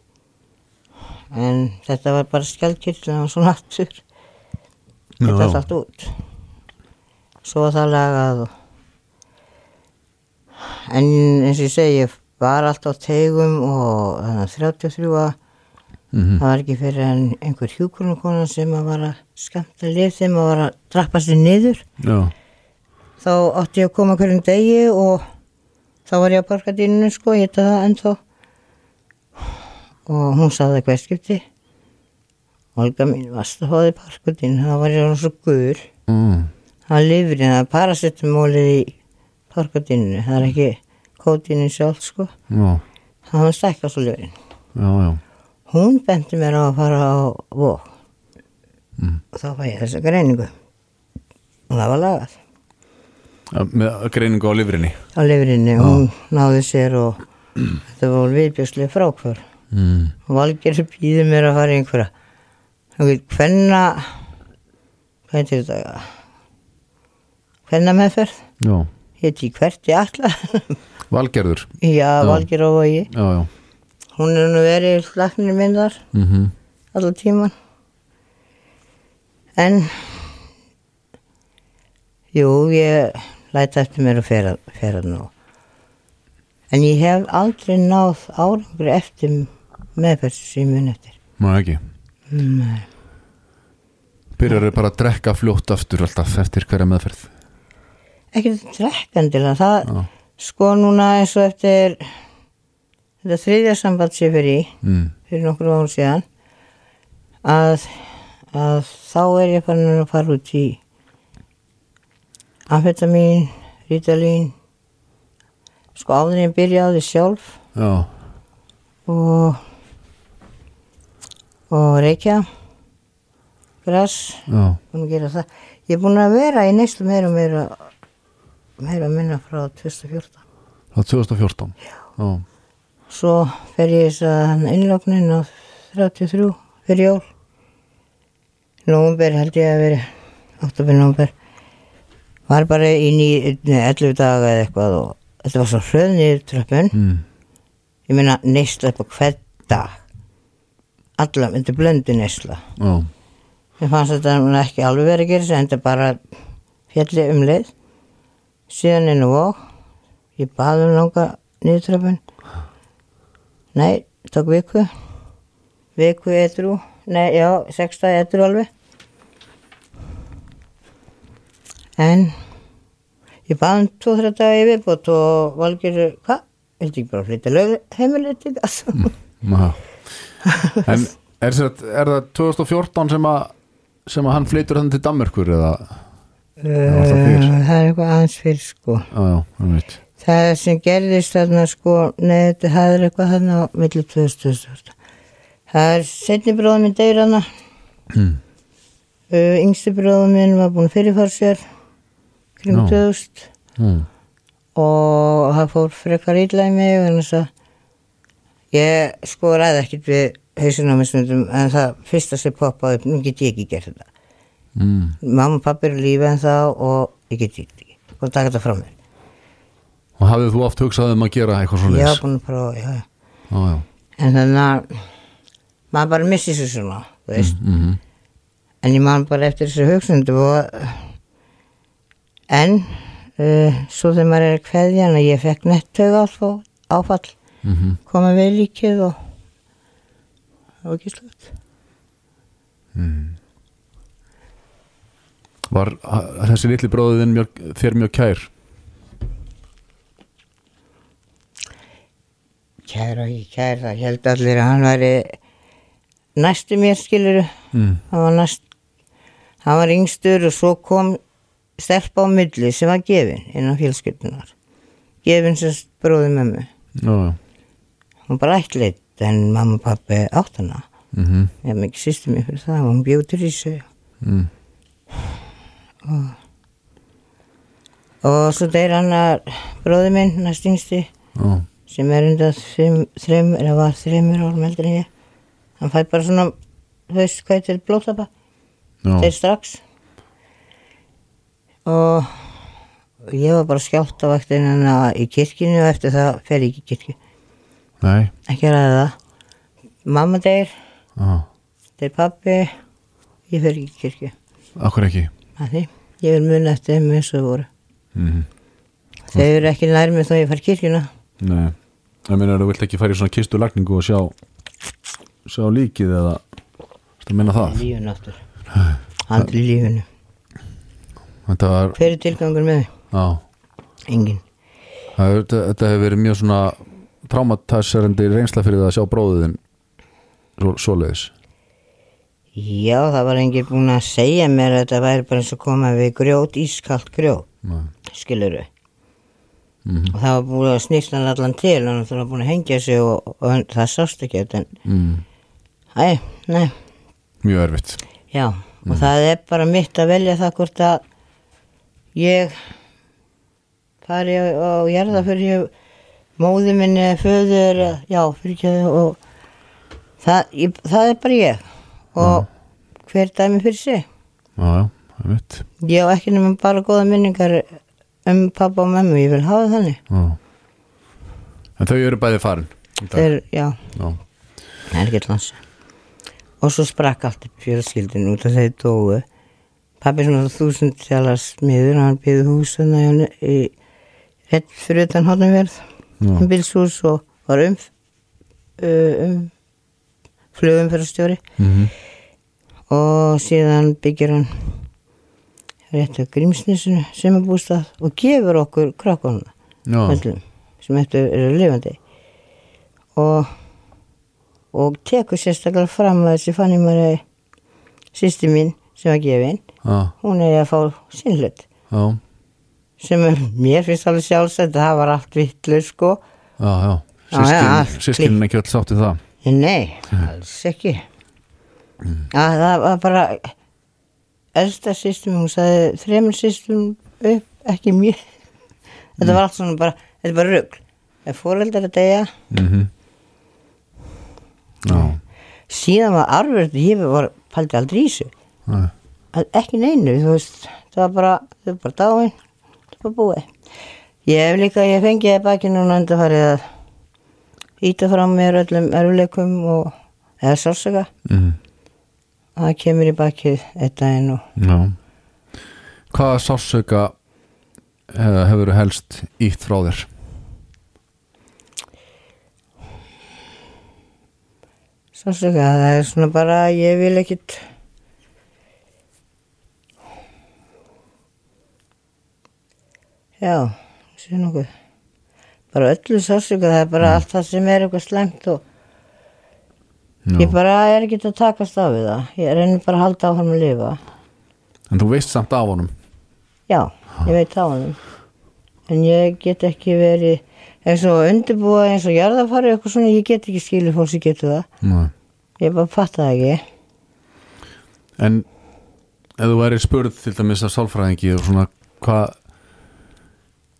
En þetta var bara skjaldkirtl það var svona aftur. Þetta allt út. Svo var það lagað og... en eins og ég segi ég var alltaf á tegum og þannig að 33 að mm. það var ekki fyrir en einhver hjúkurunarkona sem að var að skamta lif sem að var að trappa sér niður. Já, þá átti ég að koma hverjum degi og þá var ég að parka dýnunu sko, ég þetta það ennþá. Og hún saði hvað skipti. Olga mín varst að hóði parkudín það var ég svo guður mm. það var lifrin, það er parasettumólið í parkudínunu það er ekki kódínin sjálf sko. Já, það var stækka svo lifrin. Hún benti mér á að fara á vók Mm. og þá fæ ég þessa greiningu. Og það var lagað með greiningu á lifrinni? Á lifrinni, hún náði sér og þetta var viðbjörslega frákvör mm. og Valgerður býði mér að fara í einhverja. Hvenna hvað heitir þetta? Hvenna meðferð Já, heiti hvert ég alla Valgerður? Já, Valgerður og ég Já, já. Hún er nú verið laknir minn þar. Mm allan tíman en jú, ég læta eftir mér að fera, fera nú en ég hef aldrei náð árangur eftir meðferð sem ég mun eftir. Má ekki? Nei. Byrjar bara að drekka fljótt aftur alltaf eftir hverja meðferð? Ekki drekkandilega það Já, sko núna eins og eftir þetta þriðja samband sem fyrir í mm. fyrir nokkur árum síðan að, að þá er ég farin að fara út í amfetamin, rítalín sko áður en ég byrja á því sjálf já, og og reykja græs, já, ég er búin að vera í neyslu meira og meira meira að minna frá 2014 það er 2014 Já, Svo fer ég þess að innloknin á 33 fyrir jól. Nómber held ég að veri, oktober, nómber. Var bara í ný, nei, 11 daga eða eitthvað og þetta var svo hröðnir tröppun. mm. Ég meina neysla upp á hvern dag. Alla, þetta er blöndu neysla. já, Mér fannst þetta ekki alveg verið að gera sig, en þetta bara fjalli um leið. Síðan inn og ég baði um langa niðurtröfun. Nei, tók viku. Viku edru. Nei, já, sexta edru alveg. En ég baði um tvo-þrjá daga í viðbót og valgir, hvað? Vildi ekki bara flytja lög heimilið til það? já. En er, sér, er það 2014 sem að sem að hann flytur hann til Danmörkur eða? Uh, það er eitthvað aðeins fyrir sko. Já, já, það veit Það sem gerðist þarna sko, nei þetta er eitthvað þarna á milli 2000. Það er setni bróðum minn deyr hana mm. uh, yngsti bróðum minn var búin sér kring Já. 2000 mm. og það fór frekar illa í mig en þess að ég sko ræði ekkert við stundum en það fyrsta sem poppaði upp, nú get ég ekki gert þetta Mm. mamma og pappi eru lífið en þá og ég get þetta ekki og taka þetta frá mér og hafið þú oft hugsað um að gera eitthvað svona ég var búin að prófa, já, já. já, já. en þannig að maður bara missi sér svona þú veist, Mm -hmm. en ég man bara eftir þessu hugsundu og en uh, svo þegar maður er að kveðja en ég fekk nettög áfall, Mm koma vel líkið og var ekki slut var a- þessi litli bróðin mjög, þér mjög kær? Kæra og ekki kæra það held allir að hann væri næstu mér skiluru mm. hann var næst hann var yngstur og svo kom stelpa á milli sem var gefin innan fjölskyldunar gefin sem bróði mömmu hún bara ætlit en mamma og pappi átt hana Mm -hmm. ég hef mikið sýstum mér fyrir það hún bjóður í sig mm. og svo deyr hann bróði minn næst yngsti já. sem er undan þreim, eða var þreimur árum heldur en ég hann fæ bara svona þú veist hvað þetta er blóðtapa já. þeir strax og ég var bara skjátt á vaktina í kirkinu og eftir það fer ég ekki í kirkju. Nei. Ekki að ræða það. Mamma deyr, já. deyr pappi ég fer ekki í kirkju. Akkur ekki? Að því, ég vil muna eftir þeim eins og voru. Mm þau eru ekki nær mig þó ég far kirkjuna. Nei. Ég meina þú vilt ekki fara í svona kistu lagningu og sjá sjá líkið eða Þú meina það? lífun aftur andli í lífunu Þetta var, hver er tilgangur með þau? engin það, þetta, þetta hefur verið mjög svona traumatæsarandi reynsla fyrir það að sjá bróðin svo, svoleiðis. Já það var engin búin að segja mér að þetta væri bara eins og koma við grjót ískalt grjót skiluru Mhm. og það var búin að snýst hann allan til hann var búin að hengja sig og, og það sást ekki en mm. æ, Mjög erfitt. Já og það er bara mitt að velja það hvort að ég fari á, jarða fyrir móði minni föður já, fyrir ekki og það, ég, það er bara ég. Og hver dæmi fyrir sig? Já, já, erfitt ég á ekki nema bara góða minningar um pappa og mömmu, ég vil hafa þannig. Já. En þau eru bæði farin þeir, já, Já, það er ekki lansa og svo sprakk allt upp fjörskildin út af þeir dóu pappi svona þúsund tjala smiður hann byggði hús þarna í rétt fyrir utan hóttanverð Já. um bilshús og var um uh, um flugum fyrir stjóri mm og síðan byggir hann rétt að grímsnisinu sem er bústað og gefur okkur öllum sem eftir eru lifandi. Og og tekur sérstaklega fram að þessi fann ég maður sýsti mín sem var gefin já, hún er að fá sinn hlut. Já, sem er, mér finnst alveg sjálfsagt það var allt vitlu sko. Já, já. Já, já, allt Sískin, sískin ekki öll sátti það? Nei, alls ekki. Að það var bara elsta sýstum hún sagði þremur sýstum upp ekki mjög. Þetta var allt svona bara, þetta er bara rugl. Ef fóreldar að deyja mm Já, síðan var arfur ég var paldi aldrei í þessu nei. ekki neinu, þú veist það var bara, það var bara dáin það var búið ég hef líka, ég fengi það baki núna undanfarið að íta frá mér öllum erfuleikum og eða sársaka, mm það kemur í bakið eitt daginn og Já Hvaða sársauka uh, hefur helst ítt frá þér? sársaka, það er svona bara ég vil ekkit já, sé nokkuð bara öllu sársaka, það er bara allt það sem er eitthvað slæmt og Já. Ég bara er ekki að takast á við það. Ég reynir bara að halda áfram að lifa. En þú veist samt af honum Já, ég veit á honum. En ég get ekki verið eins og undirbúa eins og jarðafari eitthvað svona, ég get ekki skilið fólk sem getur það. Nei. Ég bara fatta það ekki. En ef þú væri spurð til dæmis af sálfræðingi og svona hvað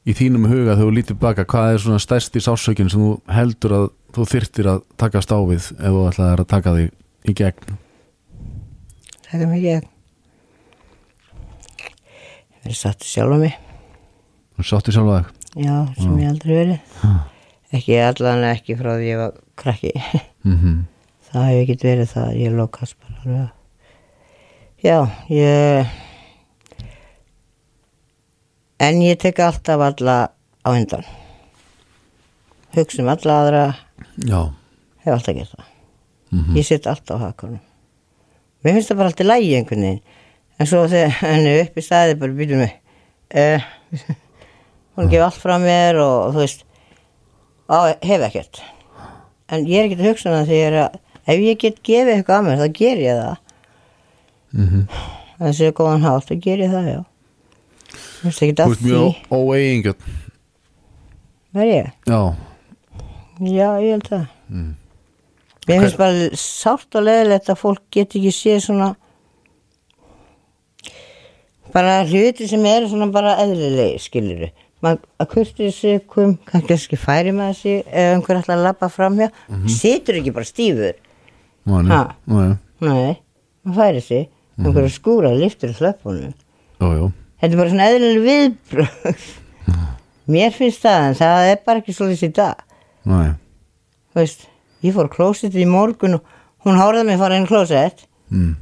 í þínum huga þegar þú lítur baka hvað er svona stærsti sásökin sem þú heldur að þú þyrtir að taka stáfið ef þú ætlaðir að taka þig í gegn? Það er mikið að verið satt sjálf á mig. Og sáttu sjálf að þig? Já, sem ég aldrei verið. Ekki allan ekki frá því ég var krakki. Mm Það hef ekki verið það, ég lokast bara. Já, ég En ég tek alltaf alla á undan. Hugsa um alla aðra. Já, hef alltaf gert það. Mhm. Ég sitt alltaf á hakanum. Mér finnst það bara alltaf lægi einhvern veginn. En svo þegar henni er upp í staði bara býtum mig uh, Hún gefur allt frá mér og, og þú veist á, hef ekkert. En ég er ekkert að hugsa um það þegar er að Ef ég get gefið eitthvað að mér þá ger ég það. Mm Það sé góðan hátt, þá ger ég það, já Mér finnst ekki þú að ert því mjög óeigingjörn Var ég? Já, Já, ég held það. Mm. Mér finnst bara sárt og leðilegt að fólk get ekki séð svona bara hluti sem eru svona bara eðlilegi, skilur við að kurtið sig kom, kannski færi með sig ef einhver ætla að labba fram hjá. Situr ekki bara stífur. Mani. Mani. nei, maður færi sig. Einhver að skúra liftur í slöppunum Jú, jú þetta er bara svona eðlileg viðbröð mér finnst það en það er bara ekki svolítið í dag. Nei, þú veist, ég fór klósett í morgun og hún hárði mig að fara inn klósett. Mm.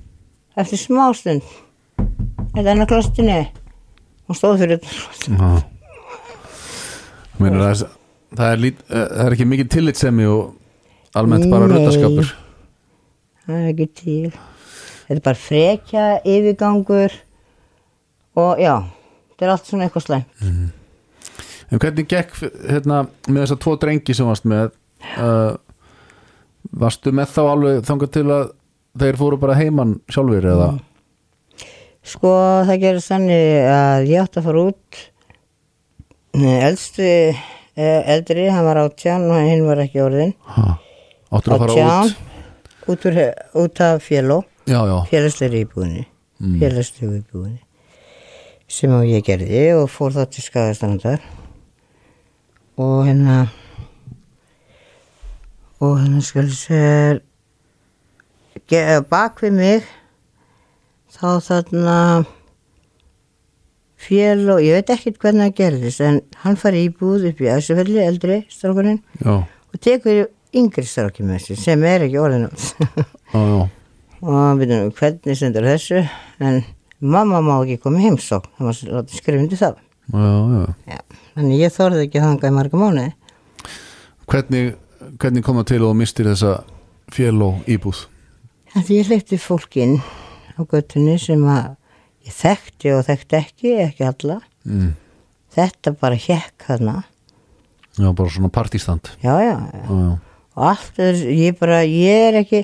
eftir smástund þetta er enn á klósettinu hún stóð fyrir klósett Já. Meinar, það, það, er lít, eh, það er ekki mikið tillitsemi og almennt bara Nei. ruttaskapur það er ekki til. Þetta er bara frekja, yfirgangur og já þetta er allt svona eitthvað slæm En hvernig gekk hérna, með þessa tvo drengi sem varst með uh, Varstu með þá alveg þangað til að þeir fóru bara heiman sjálfur eða? Sko það gerir þannig að ég átti að fara út. Eldstu eh, eldri, hann var átján og hinn var ekki orðin ha, Áttur að fara út? Út, úr, út af já, félagsleiri íbúðinni. Mm. félagslegu íbúðinni sem að ég gerði og fór þá til skagastrandar. Og hérna og hérna skal sér bak við mig þá þarna fél og ég veit ekkert hvernig það gerðist en hann fari íbúð upp í Æsufelli, eldri strákurinn já, og tekur yngri stráki með sér sem er ekki orðin og við veitum hvernig stendur þessu en mamma má ekki koma í heimsókn það skrifa undir það. Þannig ég þorði ekki að hanga í marga mánuði. Hvernig, hvernig kom það til og mistir þessa fél og íbúð því ég hleypti fólkin á göttunni sem að ég þekkti og þekkti ekki, ekki alla. Mm. þetta bara hjekk þarna. Já, bara svona partístand já, já, já. Já, já, og allt er, ég bara, ég er ekki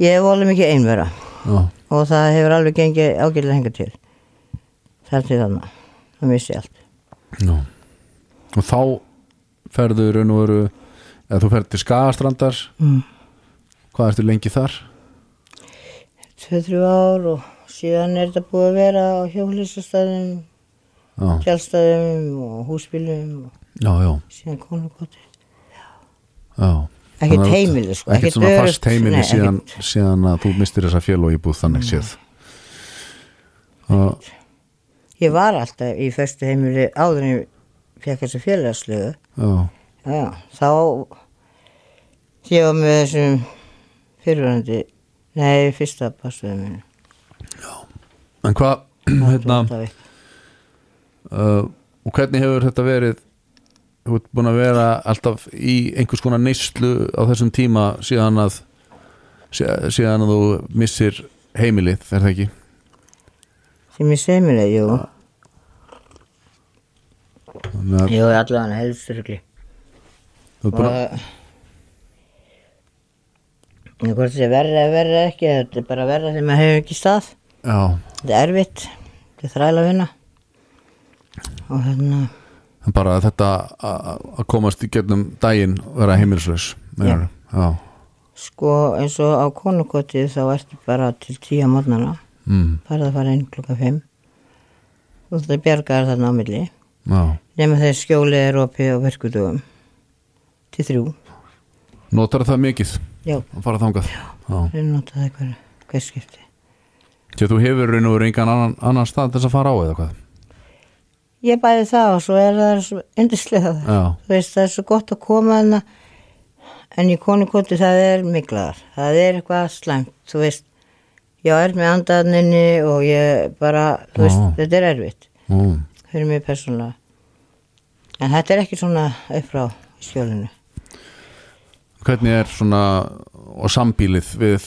ég er volið mikið einvera. Já, og það hefur alveg gengið ágætilega hengar til þar til þarna það missi allt já. Og þá ferðu í raun og veru eða þú ferð til Skagastrandar mm. Hvað ertu lengi þar? tvö, þrjú ár og síðan er þetta búið að vera á hjólísastæðum, Já, tjálstæðum og húsbílum og já, já, síðan konukoti. já. Ekkert heimili, sko, Ekkert svona öruggt, fast heimili nei, síðan, síðan að þú mistir þessa fél og íbúð þannig séð. Og, Ég var alltaf í fyrstu heimili áður en ég fekk þessu. Já, Já, þá ég var með þessum fyrirvændi, nei, fyrsta passuðum minu. en hvað Hérna, uh, og hvernig hefur þetta verið þú ert búin að vera alltaf í einhvers konar neyslu á þessum tíma síðan að sí- síðan að þú missir heimilið, er það ekki? sem ég semileg, jú. Þannig að Jú, allavega helstrugli. þú ert búin að og hvort þetta er verra eða verra ekki þetta er bara verra þegar maður hefur ekki stað já, þetta er erfitt þetta er þræla vinna og hérna en bara þetta að komast í gegnum daginn og vera heimilislaus meinarðu? já, sko eins og á konukotið þá ertu bara til tíu á mótnana mm, farið að fara inn klukka 5 og það bjargaðar þarna á milli. Já. Nema þegar skjólið er opið á verkudugum til þrjú. Notar það mikið? Já, að fara þangað? Já, það er notað eitthvað hver skipti. Því að þú hefur raun og verið engan annan, annan stað þess að fara á eða hvað ég bæði það og svo er það svo yndislega þú veist það er svo gott að koma hana en í konukoti það er miklaðar. Það er eitthvað slæmt þú veist. Ég er með andaðninni og ég bara þú veist Já. þetta er erfitt mm, fyrir mig persónulega. En þetta er ekki svona upp frá í skjólinu. Hvernig er svona og sambílið við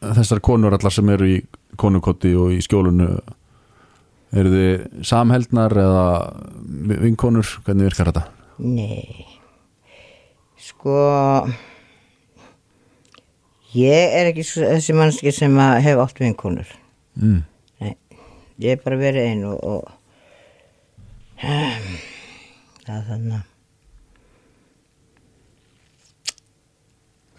þessar konur allar sem eru í konukoti og í skjólunu eru þið samheldnar eða vinkonur, hvernig virkar þetta? Nei, sko, ég er ekki þessi mannski sem hef átt vinkonur. Mm. Nei, ég er bara verið einn og, og um, það er þannig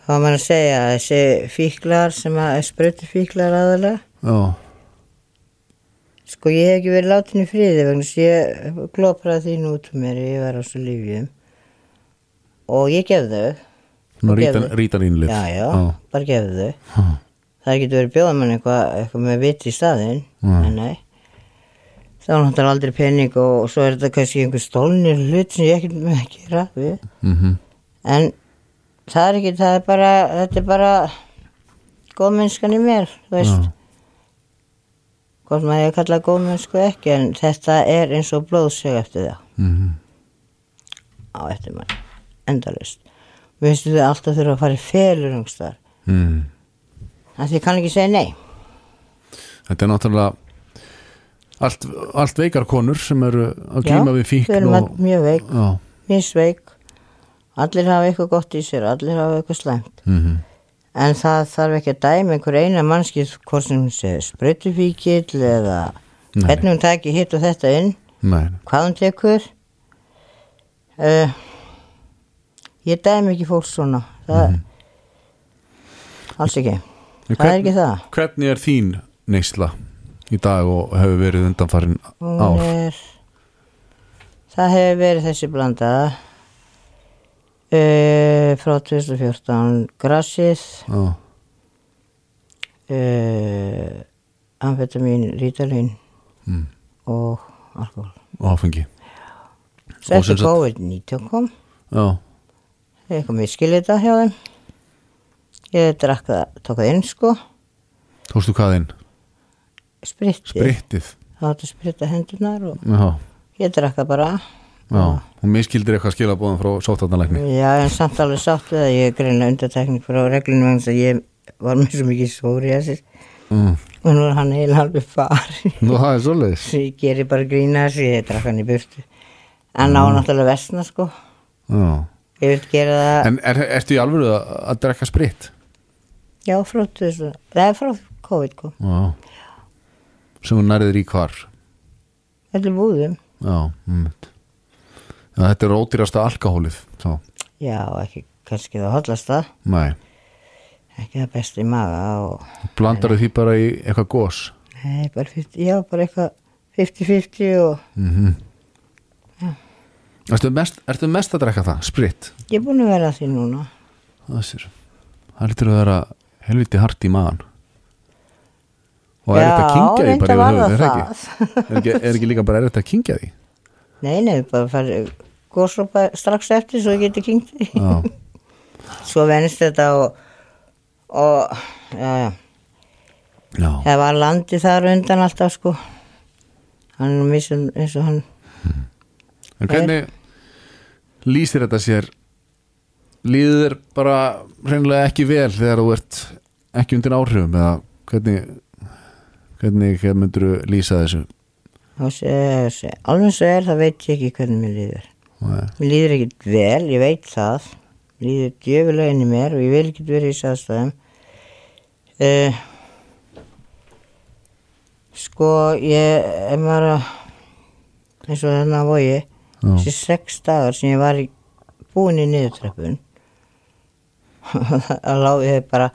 hvað var maður að segja, þessi fíklar sem að sprötu fíklar aðalega, Já, sko ég hef ekki verið látin í friði vegna að ég glópraði því nú út um mér, ég var á svo lífjum og ég gef þau. svona Og rítan, gefðu. rítanínlið Já, já, bara gefðu þau. Já. Það getur verið bjóða mann eitthvað, eitthvað með vit í staðinn, Nei. en nei. Það var náttúrulega aldrei pening og svo er þetta kannski einhver stólnir hlut sem ég ekkert með að gera. Mm En það er ekki, það er bara, þetta er bara góðmennskan í mér, þú veist. Já. Hvort maður ég kalla góðmennsku ekki, en þetta er eins og blóðsög eftir það -hmm. á eftir mann, endalust. Mér finnst þau alltaf þurfa að fara í felur umstar, mm. en því ég kann ekki segja nei. Þetta er náttúrulega allt, allt veikar konur sem eru að Já, glíma við Við fíkn erum og, all mjög veik. já, misveik allir hafa eitthvað gott í sér allir hafa eitthvað slæmt mm en það þarf ekki að dæma einhver eina mannskið hvort sem spröytufíkill eða Nei. hvernig hún taki hitt og þetta inn. Nei, hvað hún tekur. Uh, ég dæmi ekki fólk svona. Það alls ekki. En það er ekki það. Hvernig er þín neysla í dag og hefur verið undanfarin ár? er það hefur verið þessi blanda uh, frá 2014 grassið Já, uh, amfetamin, rítalín mm. og alkohol. og áfengi eftir sagt- COVID-19 kom, ég eitthvað miskilið þetta hjá þeim. Ég drakk það, tók það inn sko, tókstu hvað inn? sprittið. Átti að spritta hendurnar og Já, ég drakk það bara. Já, hún miskildir eitthvað skilabóðum frá sótarnalækni Já, en samt alveg sátt við það, ég greinlega undartekning frá reglunum vegna þess að ég var með svo mikið sóri að sér mm. og nú er hann eiginlega alveg farin. Nú, það er svoleiðis. Ég gerir bara grína þessu, ég drakk hann í burtu. En á náttúrulega vestna sko, Já. ég vil gera það. En er, ertu í alvöru að, að drekka spritt? Já, frá þessu, það er frá COVID kom, Já. Sem hún nærðir í hvar. Þetta er búðum, Já, mm. Já, þetta er ódýrasta alkohólið þá. já, ekki kannski það hollast það, Nei, ekki það besta í maga og, blandar því bara í eitthvað gós nei, bara 50, já, bara eitthvað 50-50 og mm ertu, mest, ertu mest að drekka það, spritt? ég er búin að vera að því núna, Það sér Það lítur að vera helviti hart í maðan Og er Já, þetta að kingja því bara yfir höfuð, það það ekki? Ekki, er ekki líka bara er þetta að kingja því? Nei, nei, bara fara góðsópa strax eftir svo ég geti Já, svo venst þetta og, og, já, já, já, það var landi þar undan alltaf sko, hann er missun eins og hann, En hvernig lýsir þetta sér? Líður bara reynilega ekki vel þegar þú ert ekki undir áhrifum eða hvernig hvernig myndur þú lýsa þessu alveg svo er það veit ég ekki hvernig mér líður. Nei. Mér líður ekkert vel, ég veit það. Mér líður djöfulega inn í mér og ég vil ekkert vera í þessu aðstæðum. Uh, sko, ég er að, eins og þarna á vogi, þessi sex dagar sem ég var í, búin í niðurtröppun, að láði ég bara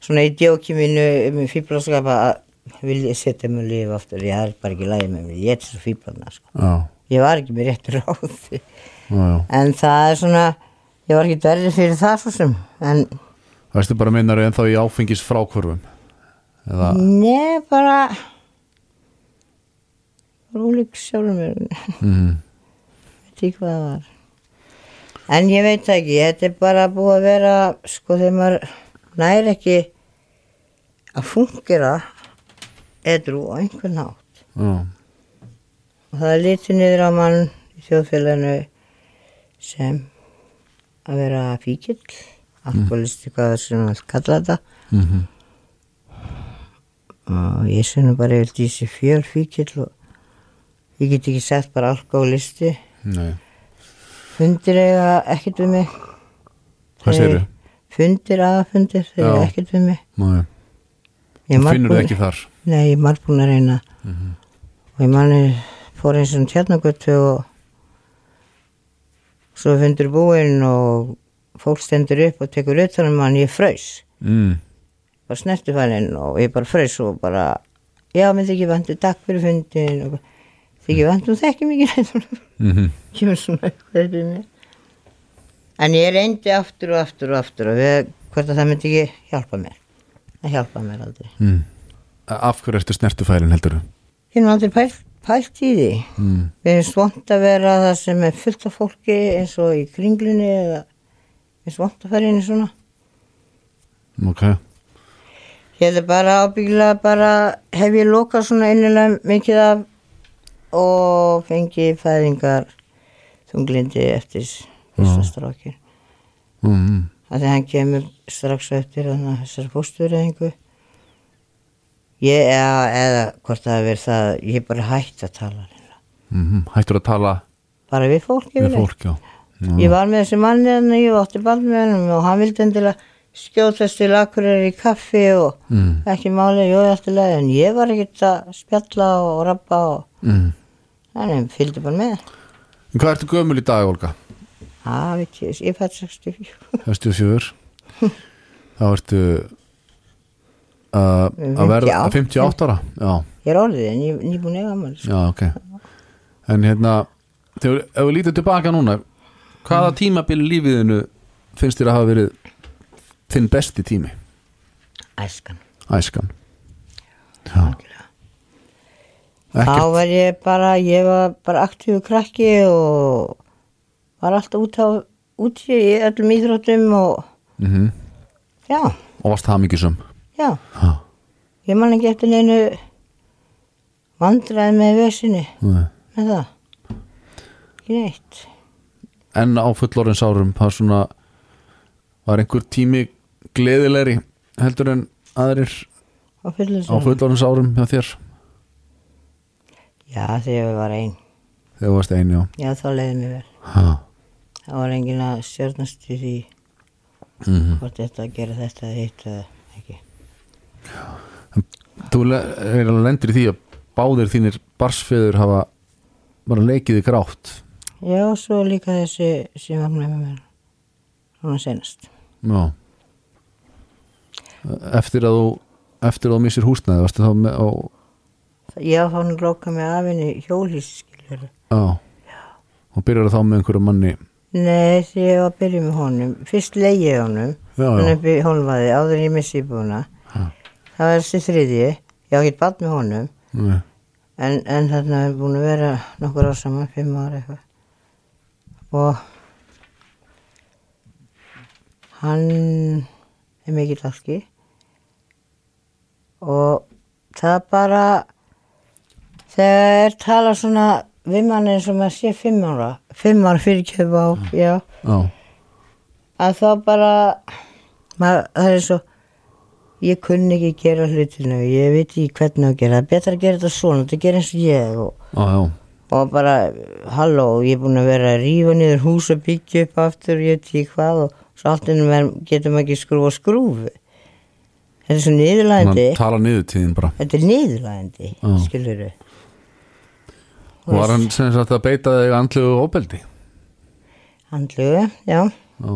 svona í djóki mínu, með fýblaskapa að vil ég setja mig líf aftur, ég er bara ekki lægið með mér, ég er svo fýblarna sko. Ég var ekki með rétt ráð, já, já. En það er svona, ég var ekki verið fyrir það svo sem, en Veistu bara meinar en þá í áfengis frákvörfum eða, Nei, bara Rúlik sjálfur mér. Mm, veit ekki hvað það var. En ég veit það ekki, þetta er bara búið að vera sko þegar maður næri ekki að fungera edru á einhvern nátt já, og það er litið niður á mann í þjóðfélaginu sem að vera fíkill alkoholisti, hvað það sem að kalla þetta. Mm og ég nú bara yfir þessi fjör fíkill og ég get ekki sagt bara alkoholisti fundir eiga ekkert við mig. Hvað Þeir- segirðu? fundir aðfundir, þeir Já. ekkert við mig. Nei, ég er finnur það ekki þar nei, ég marg búin að reyna. Mhm. og ég manni fór eins og tjarnagötu og svo fundur búinn og fólk stendur upp og tekur utan um hann, ég fröys mm, var snertifælinn og ég bara fröys og bara já, mér þykir vantu, takk fyrir fundin og þykir vantu, þekki mikið mm kemur svona en ég reyndi aftur og aftur og aftur og við, hvort að það myndi ekki hjálpa mér. Það hjálpa mér aldrei. Mm. Af hverju ertu snertufærin heldur? Ég er aldrei pælt, pælt í því. Mm. við erum svont að vera það sem er fullt af fólki eins og í kringlunni eða við erum svont að fara inn í svona. Ok, ég hefði bara ábyggilega bara hef ég lokað svona innilega mikið af og fengið fæðingar þunglindi eftir fyrsta strákin mm. að því hann kemur strax eftir þessar fóstureyðingu ég eða, eða hvort það hefur verið það ég er bara hægt að tala. Mm Hættur að tala bara við fólk við fólk, ég var með þessi manni þannig að ég átti band með hann og hann vildi endilega skjótast til akkurir í kaffi og mm. ekki máli, jú, eftir leið en ég var ekkert að spjalla og rappa og Mm. þannig fylgdi bara með En Hvað ertu gömul í dag, Olga? það veit ég, ég fætt 64 64 Þá ertu að verða 58 ára Já, ég er orðið en ég er nýbúin eiga mann já, ok. En hérna, þegar við lítið tilbaka núna hvaða tímabili í lífiðinu finnst þér að hafa verið þinn besti tími? æskan. Æskan. Já, Þá var ég bara, ég var bara aktífu krakki og var alltaf út á, út í öllum íþróttum og mm já, Og varst það mikið sem já, Já, ég man ekki eftir neinu vandræði með vesinni nei. með það. Ekki neitt. En á fullorins árum það svona var einhver tími gleðilegri heldur en aðrir Á fullorins árum hjá þér Já, þegar ég var einn. þegar þú varst einu, já Já, þá leiði mér vel. ha. Það var enginn að stjórnast í því mm hvort þetta að gera þetta eða hitt eða. Þú er alveg lendur í því að báðir þínir barsfeður hafa bara leikið í grátt Já, og svo líka þessi sem var með mér. Svona senast. Já. Eftir að þú eftir að þú missir húsnæði varstu þá með á Já, þá hann glóka með afinni hjólhísi, skiljur. Já. Og byrjar þá með einhverju manni? Nei, því ég var að byrja með honum. Fyrst leiði ég honum, Já, hann já, upp í hólmaði, áður ég missi íbúna. Það var þessi þriðji, ég á ekki bad með honum, Nei. en, en þarna er búin að vera nokkur ár saman, fimm ára eitthvað. Og hann er mikill alki og það bara, þegar talað svona við mann eins og maður sé fimm ára, fimm ára fyrirkjöf á, já, Já, að þá bara, maður, það er svo, ég kunni ekki gera hlutinu, ég veit ekki hvernig að gera, það er betra að gera þetta svona, þetta gera eins og ég og, já og bara, halló, ég er búin að vera að rífa niður hús og byggja upp aftur, ég veit ekki hvað og svo allt innum getum ekki skrúfa skrúfu. Þetta er svo niðurlægandi, þetta er niðurlægandi, Já. skilur þau. Var hann sem sagt að beita þig andlegu óbeldi? Handlugu, já. Já,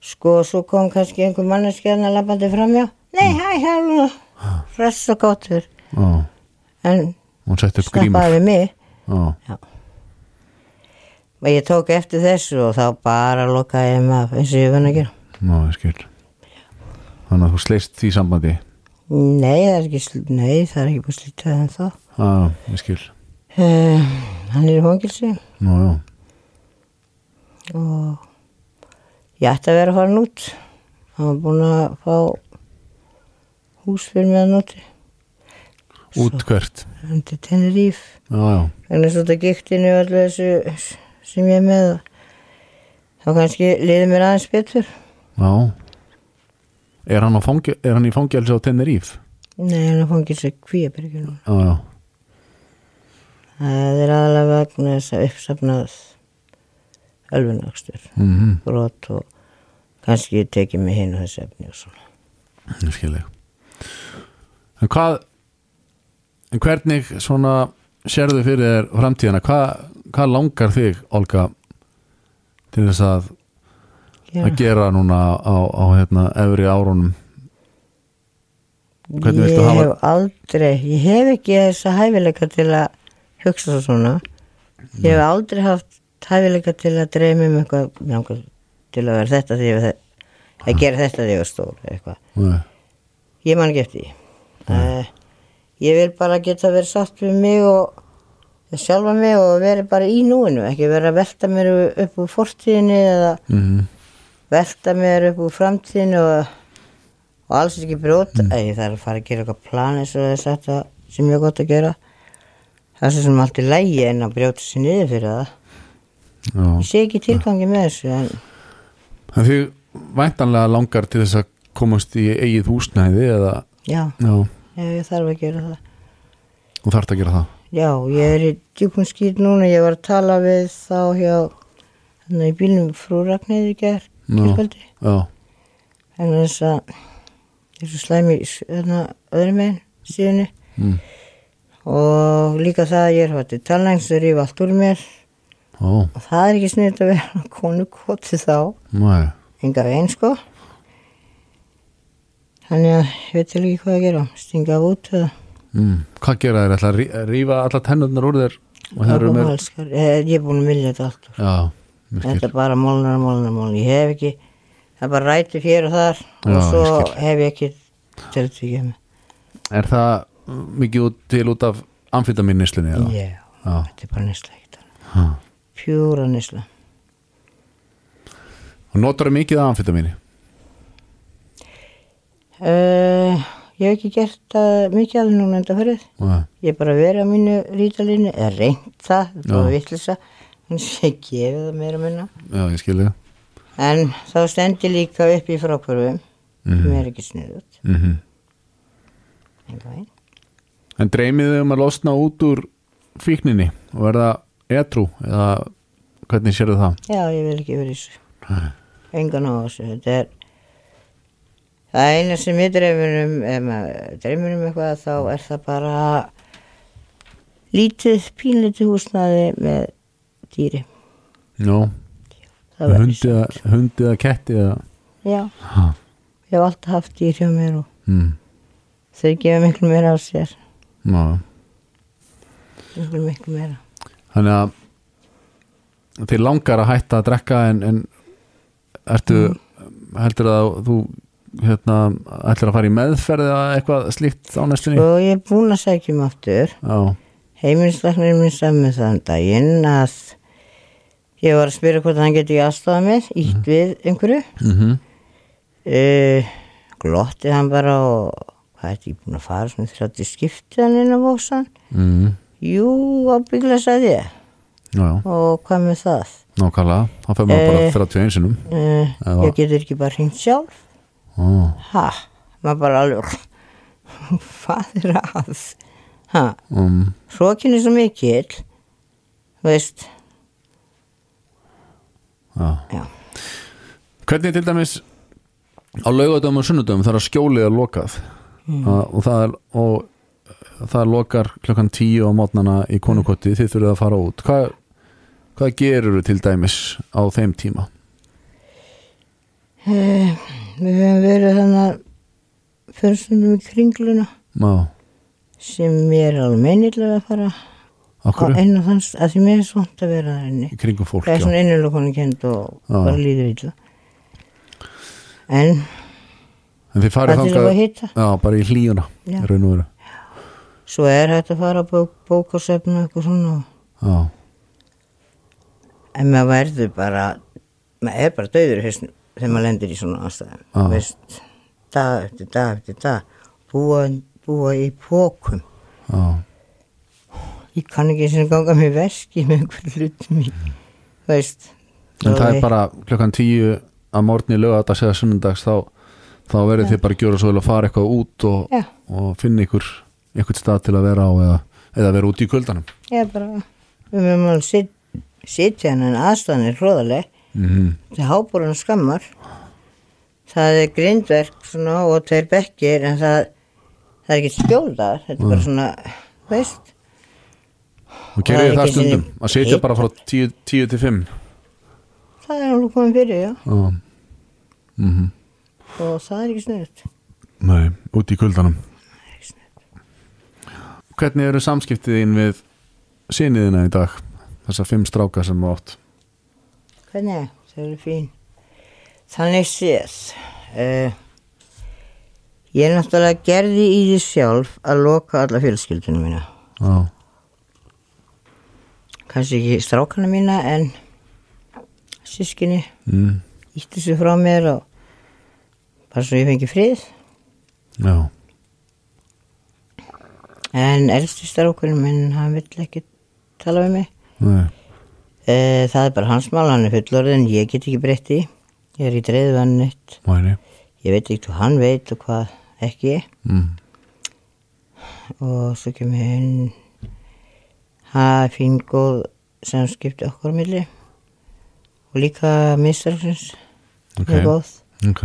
Sko, svo kom kannski einhver manneskjarnar labbandi framjá. Nei, hæ, hæ, hress og gáttur. Já, en við mig. Já, og ég tók eftir þessu og þá bara lokaði ég af eins og ég vann að gera. Skil. Þannig að þú sleist því sambandi? Nei, það er ekki, nei, það er ekki búið slítið en þá já, ég skil. Uh, hann er í já, og ég ætti að vera að fara út. Hann var búin að fá hús fyrir mig að nóti út hvert? undir já, vegna svo þetta giktinu og allir þessu sem ég er með þá kannski liði mér aðeins betur. Já. Er hann, fangi, er hann í fangelsi á Tenerife? Nei, hann er kvíabyrgi nú já, já, það er aðalega vegna þess að uppsafnað ölfunakstur mhm, brot og kannski ég tekið mig hinn og þessi efni og svona. Ég skil ég en hvað en hvernig svona sérðu fyrir þér framtíðina? Hvað, hvað langar þig, Olga til þess að Já. að gera núna á, á hérna, efri árunum? Hvernig ég hafa- hef aldrei ég hef ekki þessa hæfileika til að hugsa svo svona. Ég hef aldrei haft hæfileika til að dreyma um eitthvað langar til að vera þetta því að, að gera þetta var stór eitthvað Nei. ég man ekki eftir því uh, ég vil bara geta verið satt við mig og sjálfa mig og verið bara í núinu ekki vera að velta mér upp úr fortíðinni eða Mhm. velta mér upp úr framtíðinni og, og alls ekki brjóta mm. ég þarf að fara að gera eitthvað plan eins og þess að þetta sem ég er gott að gera það er svo sem allt er lægi en að brjóta sér niður fyrir það. Ég sé ekki tilgangi með þessu en En því væntanlega langar til þess að komast í eigið húsnæði eða, já, já, ég, ég þarf að gera það. Þú þarft að gera það? Já, ég er í djúpum skýt núna, ég var að tala við þá hjá, þannig í bílnum frú Ragnæði í gerð, kyrkvöldi, en þess að er svo slæmi í þarna öðrum meginn síðunni. Mm. og líka það að ég er hætti talnægns að rífa allt úr mér ó, og það er ekki sniðt að vera konu koti þá, næ enga veginn sko. Þannig að ég veit ekki hvað að gera, stinga út mm. Hvað gera þér? Ætla að rí- rífa alla tennurnar úr þér það með Alskar, ég, er búin að vilja þetta allt úr. Já, Þetta er bara mólnar, mólnar, mólnar. Ég hef ekki, það er bara hér og þar Já, og svo hef ég ekki til þetta ekki með. Er það mikið út til út af amfitamin nýslunni eða? Já, Já. þetta er bara. Ha. Pjúra nýsla. Og notar það mikið af amfitamini? Uh, ég hef ekki gert það mikið því núna enda fyrir. Nei. Ég hef bara verið á mínu rítalínu, eða reynt það, þetta var vittlisa. Þannig að ég gefi það meira minna. Já, ég skil þig En þá stendi líka upp í frákvörfum, Mhm. sem er ekki sniðut. mm -hmm. En dreymið þið um að losna út úr fíkninni og verða etrú eða hvernig sérðu það? Já, ég vil ekki vera í þessu. Engan á þessu er það eina sem ég dreymir um ef maður dreymir um eitthvað þá er það bara lítið pínlítið húsnaði með dýri það væri hundi svo- eða, hundi eða ketti eða já, ha. ég hef alltaf haft dýr hjá mér og mm. þau gefa miklu meira á sér Já, miklu miklu meira þannig að þið langar að hætta að drekka en, en ertu heldur að þú hérna, ætlar að fara í meðferð eða eitthvað slíkt á næstunni? og ég er búin að sækja um aftur. Já, heimilisleiknir minn saman þann daginn að ég var að spyrja hvort hann geti aðstofað mig ítt við einhverju. Mhm. Uh, glotti hann bara og hvað er þetta, ég búin að fara svona 30 skiptið hann inn á bóksan mm. Jú, ábyggla sagði ég. Já, já, og hvað með það? Nákvæmlega. Þá fyrir maður bara Eh. 31 sinum uh, ég getur ekki bara hringt sjálf. Ó, ha, maður bara alveg hvað er að? Ha, um, hrókin er svo mikill þú veist. Já. Já, Hvernig til dæmis á laugadöfum og sunnudöfum þar að skjólið er lokað? Mm. og, það er, og það lokar klokkan tíu á mótnana í konukotti þið þurfið að fara út. Hvað, hvað gerur til dæmis á þeim tíma? uh, við höfum verið þannig fyrir stundum í kringluna. Já, sem ég er alveg meinilega að fara okkur einu þanns að því mér er svont að vera þar inni. Í kringum fólk það er já. svona innilokonu kend og Já. bara líður illa. En En þið það farið þangað Já, bara í hlíuna Já. raun og veru svo er hægt að fara að bók, bókasöfnu og eitthvað svona Já, En maður verður bara, maður er bara döður þegar maður lendir í svona aðstæðum. Já. Veist, dag eftir dag eftir dag, búa, búa í pókum. já, Ég kann ekki sem ganga með veski með einhver hlutum veist. en það er bara klokkan tíu að morgni lögadags eða sunnundags þá, þá verður þið bara að gjöra svo vel að fara eitthvað út og, og finna ykkur eitthvað stað til að vera á eða, eða vera út í kvöldanum ég er bara, við mögum sit, sitja henni en aðstæðan er hróðaleg. mm Það er hábúrun skammar. Það er grindverk svona og tveir bekkir en það, það er ekki skjóldaðar. Þetta er bara svona, veist. og Það gerir er það ekki stundum sinni- að setja bara frá 10 10 til 5 Það er alveg komið fyrir, já. Já mm Og það er ekki snuðt. Nei, út í kuldanum Hvernig eru samskiptið þín við síniðina í dag? Þessar fimm stráka sem þú átt Hvernig? Það eru fín. Þannig séð. Uh, ég er náttúrulega gerði í því sjálf að loka alla fjölskyldunum mína. Já, Kanski ekki strákana mína en sískinni mm. ítti sig frá mér og bara svo ég fengi frið. já, En elsti strákurinn minn, hann vill ekki tala við mig. Uh, það er bara hans mál, hann er fullorðin, ég get ekki breytti. Ég er í dreifðvannitt. mæni Ég veit ekki hvað hann veit og hvað ekki. mm. og svo kemur inn það er fín góð samskipti okkur á milli og líka mistraksins Ok. er góð Ok,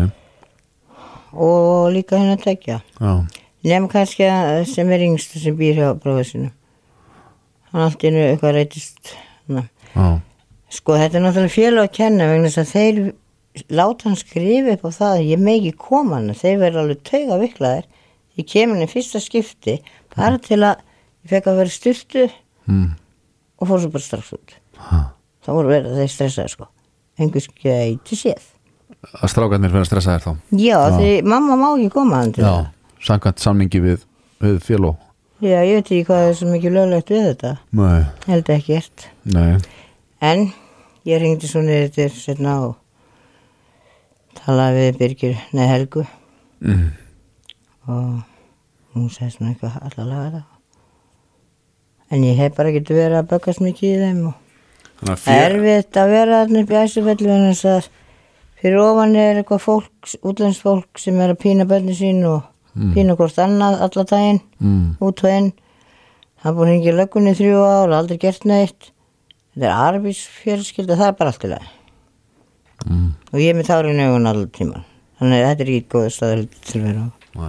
og líka henni að tekja já, nefnum kannski að sem er yngstu sem býr hjá bróður sinu hann allt innu eitthvað reytist já, sko þetta er náttúrulega félag að kenna vegna þess að þeir láta hann skrifa upp á það að ég megi koma hann. Þeir verða alveg tauga viklaðir ég kemur hann í fyrsta skipti bara til að ég fekk að vera styrtu mm. og fór svo bara strax út. Ha. þá voru verið þeir stressaði sko. Einhvers gæti séð. Að strákarnir fyrir að stressa þér þá? Já, Já. því mamma má ekki koma hann til Já, samkvæmt samningi við, við féló það já, ég veit ekki hvað er svo mikið löglegt við þetta. Nei, held ekkert nei, en ég ringdi svo niður til setna og talaði við Birgir neð Helgu. Mm. og hún sagði svona eitthvað allalega þetta en ég hef bara getið verið að böggast mikið í þeim og Þannig að fél erfitt að vera þarna upp í æsufellu en þess að fyrir ofan er eitthvað fólk, útlenskt fólk sem er að pína bönni sín og pína hvort annað alla daginn mm. út og inn hann búin hengið löggunni þrjú ár aldrei gert neitt þetta er arbís fjölskylda, það er bara allt í lagi Mm. og ég er með tárin í augun allir tíman þannig að þetta er ekki góð staður til að vera á.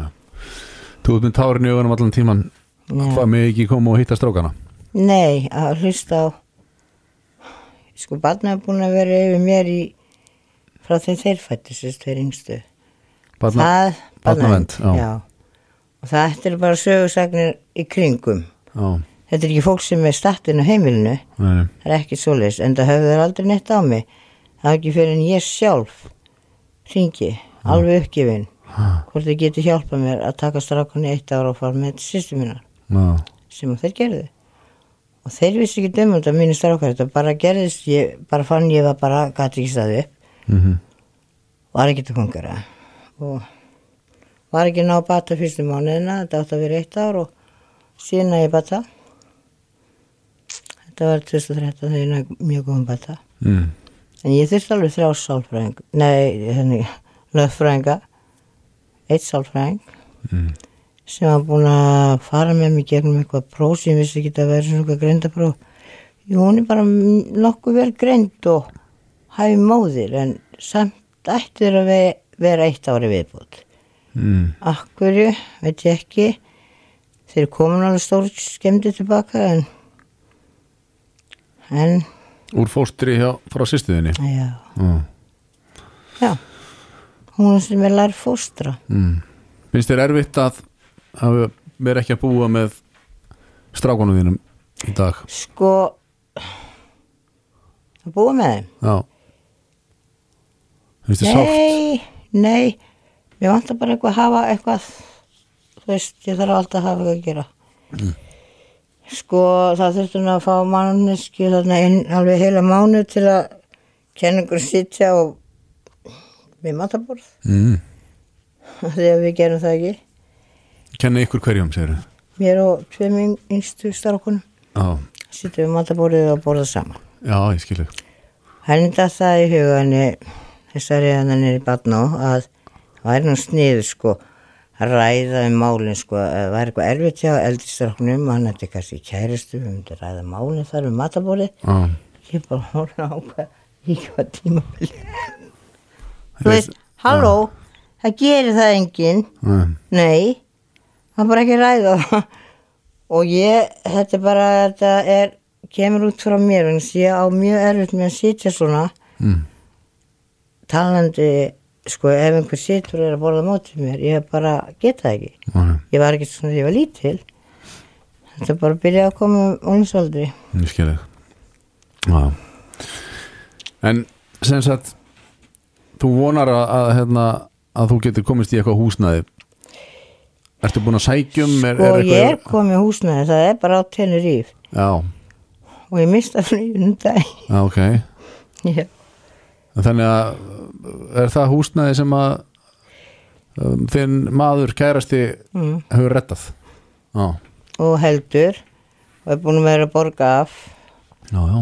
Þú ert með tárin í augunum allan tíman. Hvað með ekki koma og hitta strákana? Nei, að hlusta á sko barna er búin að vera yfir mér í frá þeim þeir fættu sérst þeir yngstu Það, já. já. og þetta er bara sögursagnir í kringum. Já, þetta er ekki fólk sem er statinn á heimilinu. Nei, það er ekki svoleiðis en það höfðu þeir aldrei neitt á mig. Það er ekki fyrir en ég sjálf ringi, alveg uppgifin hvort þið geti hjálpað mér að taka strákunni eitt ára og fara með sýstu mínar. Já, sem þeir gerðu. Og þeir vissi ekki dömum þetta mínu strákar þetta bara gerðist, ég bara fann ég var bara gæti ekki staði upp. Mhm, var ekki til kongara og var ekki ná að bata fyrstu mánuðina þetta átti að vera eitt ár og síðan að ég bata. Þetta var 2013 þegar ég næg mjög góðum bata. Mm, en ég þurfti alveg þrjá sálfræðing nei, henni, lögfræðinga eitt sálfræðing mm, sem var búin að fara með mig gegnum eitthvað próf sem ég vissi ekki að vera svona eitthvað greindapróf Jú, hún er bara nokkuð vel greind og hæfi móðir en samt ættir að ve vera eitt ári viðbútt mm, Akkurju, veit ég ekki. Þeir komin alveg stór skemmdi tilbaka en en, Úr fóstri hjá, frá sýstuðinni já, Já, já. Hún sem er lær fóstra. Mm, finnst þér erfitt að að vera ekki að búa með strákunum þínum í dag? Sko að búa með þeim? Já. Finnst þér sárt? Nei, nei Mér vantar bara eitthvað að hafa eitthvað. Þú veist, ég þarf alltaf að hafa eitthvað að gera. Sko, það þurftum að fá manneski þarna inn alveg heila mánu til að kenna ykkur sitja og við mataborð mm. þegar við gerum það ekki. Kenna ykkur hverjum segir Mér og tveim yng- yngstu starfkunum já, sittum við mataborðið og borða saman. Já, ég skilu Henni datt það í huga henni þessari hann er í Badnó að það væri nú sniður sko að ræða um málin sko að það væri eitthvað erfitt hjá eldistráknum hann ætti kannski kæristu við myndum ræða málin þar um mataborði já, ég bara hóra á hvað í hvað tímabili þú Ég veist, halló það gerir það enginn. Nei. nei, það er bara ekki að ræða og ég, þetta bara þetta er, kemur út frá mér en ég á mjög erfitt með að sitja svona. Mm. Talandi sko ef einhver situr og er að borða á móti mér ég bara geta ekki. Nei, ég var ekki svona þegar ég var lítil. Þetta er bara að byrja að koma um ólinsaldri ég skilu já. En sem sagt þú vonar að, að, hérna, að þú getur komist í eitthvað húsnæði. Ertu búin að sækjum er, og er ég er komið húsnæði það er bara á Tenerife já, og ég mista flýjunum dag ok. Já. Þannig að er það húsnæði sem að um, þinn maður kærasti mm. hefur rettað Já, og heldur og er búin að vera að borga af. Já, já.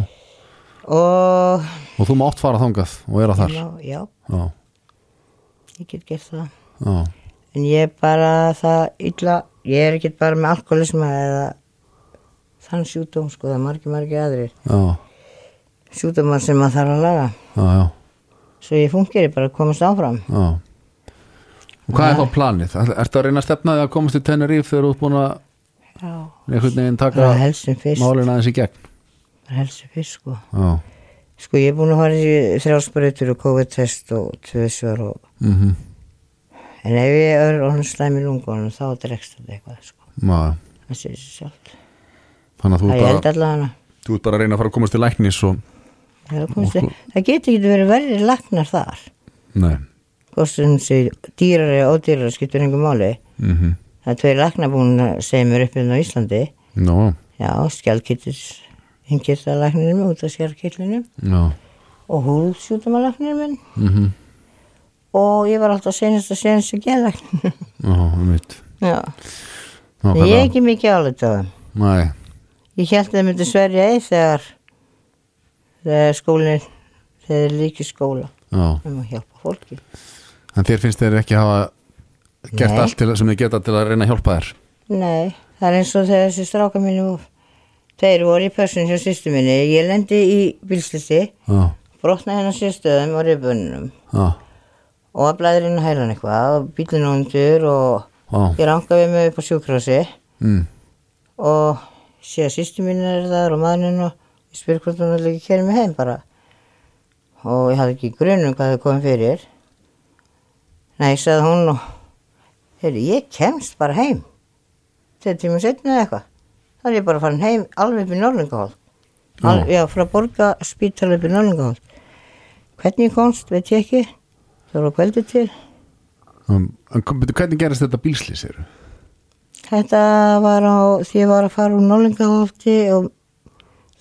Og Og þú mátt fara þangað og vera þar? Já, já, Já, ég get gert það. Já, en ég er bara það illa ég er ekki bara með alkoholisma eða þann sjúdóm sko það er margir margir aðrir. Já, sjúdómar sem maður þarf að laga. Já, já, svo ég fungir bara að komast áfram. Já. Og hvað er þá planið? Er- Ertu að reyna að stefna því að komast til Tenerife þegar þú ert búin að einhvern veginn taka það er málin aðeins í gegn? það er helst sem fyrst sko. Já, sko ég er búin að fara í þrjálsbreytur og COVID-test og tvöðsvar og mhm, en ef ég er orðin slæm í lungunum þá dregst þetta eitthvað sko. Það sé sér sjálft. Þannig að það þú ert bara að reyna að fara að komast til læknis og, það, komst, það getur ekki verið verri lagnar þar. Sem sé dýrari og ódýrari skiptur einhver máli. Mhm, það er tveir lagnar búin að segja mér upp inn á Íslandi. Já, já, skjálkittis hengirta lagnirinn út af skjálkitlinum já, og húðsjútumalagnin minn. Mhm, og ég var alltaf senast að senast að geða lagninu já, ég er ekki mikið álega á þeim Nei, ég held að það myndi sverja eið þegar þegar skólinn þegar þeir líki skóla um að hjálpa fólki. En þér finnst þeir ekki hafa gert Nei. allt til, sem þið geta til að reyna að hjálpa þér? Nei, það er eins og þegar þessi stráka mínu þeir voru í pössun hjá sýstu minni. Ég lendi í bílslisti Já, brotnaði hennar sérstöðum og rifbunum já, og að blæðirinn að hæla hann eitthvað og bílinn undir og já. ég rangaði mig upp á sjúkrasi mm, og sé að sýstu mín er þar og maðurinn og ég spyr hvort hún vil ekki kæra mig heim bara. Og ég hafði ekki grunum hvað það komið fyrir. Nei, sagði hún og heyrðu, ég kemst bara heim. Þegar tíma setna eða eitthvað. Þá er ég bara farin heim alveg upp í Norlingahól Al, Já. já, frá borga spítala upp í Norlingahól hvernig komst, veit ég ekki. Það var kvöldi til. Um, kom- Hvernig gerist þetta bílslýs eru? Þetta var á, því ég var að fara úr Nólingahólti og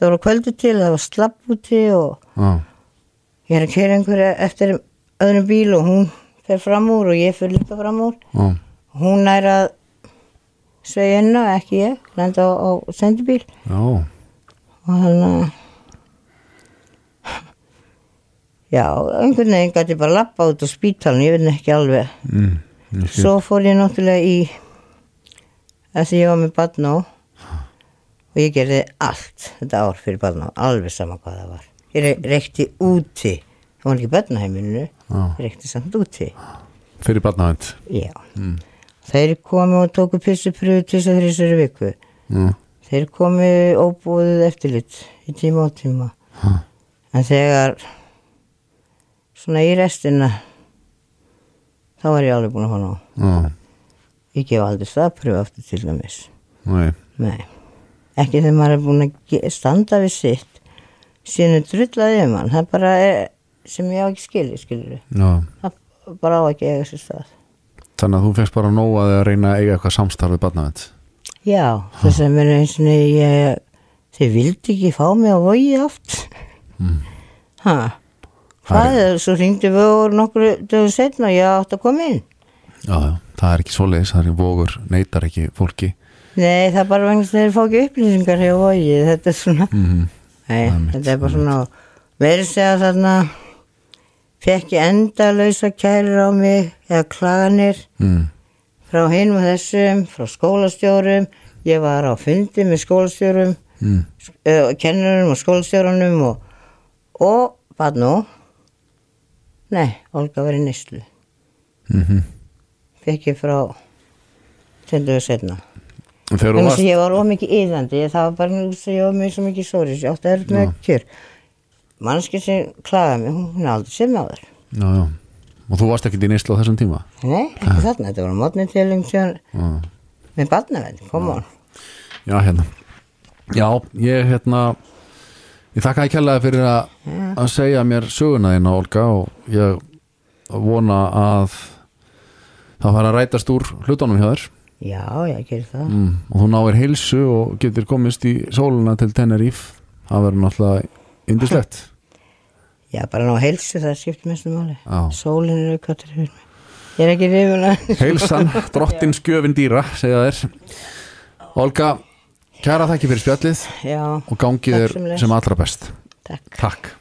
það var á kvöldu til, það var slapp úti og Já, ég er að kera einhverja eftir öðrum bíl og hún fer fram úr og ég fer líka fram úr. já, Hún er að svegja hennar, ekki ég, lenda á, á sendibíl já, og hann að, já, einhvern veginn gæti bara lappa út á spítalinn, ég veit ekki alveg. mm. Svo fór ég náttúrulega í að því ég var með Badnó og ég gerði allt þetta ár fyrir Badnó, alveg sama hvað það var. Ég re- reykti úti, það var ekki Badnaheiminu, Já. ég reykti samt úti. Fyrir barnavend Já. Þeir komu og tóku pissupröfu til þess að þrjusari viku. Já, Þeir komu óbúið eftirlit í tíma og tíma. Ha. En þegar svona í restina þá var ég alveg búin að fá ná. ég gef aldrei staðpröfu aftur til dæmis Nei, nei, ekki þegar maður er búin að standa við sitt. Síðan er drullaði um hann það bara er sem ég á ekki skilji skilur já. Það bara á ekki eiga sér stað. Þannig að þú fegst bara nóg að reyna að eiga eitthvað samstarf við barnavend? Já, þess að mér er eins og ég þeir vildi ekki fá mig á vogi oft. Mm. ha. Hvað er, svo ringdi við og nokkru dögur setna og ég átti að koma inn. Já, já, það er ekki svoleiðis, það er vogur neytar ekki fólki nei, það er bara vegna þess að þeir fá ekki upplýsingar hjá vogi, þetta er svona mm Nei, Einmitt, þetta er bara svona verið segja þarna fekk ég endalausa kærir á mig eða klaganir mm. frá hinn og þessum frá skólastjórum. Ég var á fundi með skólastjórum Mm. uh, kennurum og skólastjórunum og, og hvað nú? Nei, Olga var í nýslu Mm fekk ég frá tenduðu setna Varst að ég var ómikið yðandi, það var bara nú sem ég var mjög svo mikið sóri, ég átti að erut með kjör. Mannski sem klagaði mig, hún er aldrei sem áður. Já, já. Og þú varst ekkert í neyslu á þessum tíma? Nei, ekki þarna, þetta var mótni til um Já, með barnavenn, koma hann. já hérna. Já, ég hérna Ég þakka ekki kærlega fyrir að, að segja mér söguna þína Olga og ég vona að það fara að rætast úr hlutunum hjá þér Já, ég gerir það. mm. og þú náir heilsu og getur komist í sóluna til Tenerife það verður náttúrulega indislegt Já, bara ná heilsu, það skiptir mestu máli. Já. Sólin er aukvættur fyrir mig. Ég er ekki rifuna. Heilsan, drottin skjöfin dýra segja þér Olga, kæra þakki fyrir spjallið Já, og gangið þér sem allra best takk. Takk.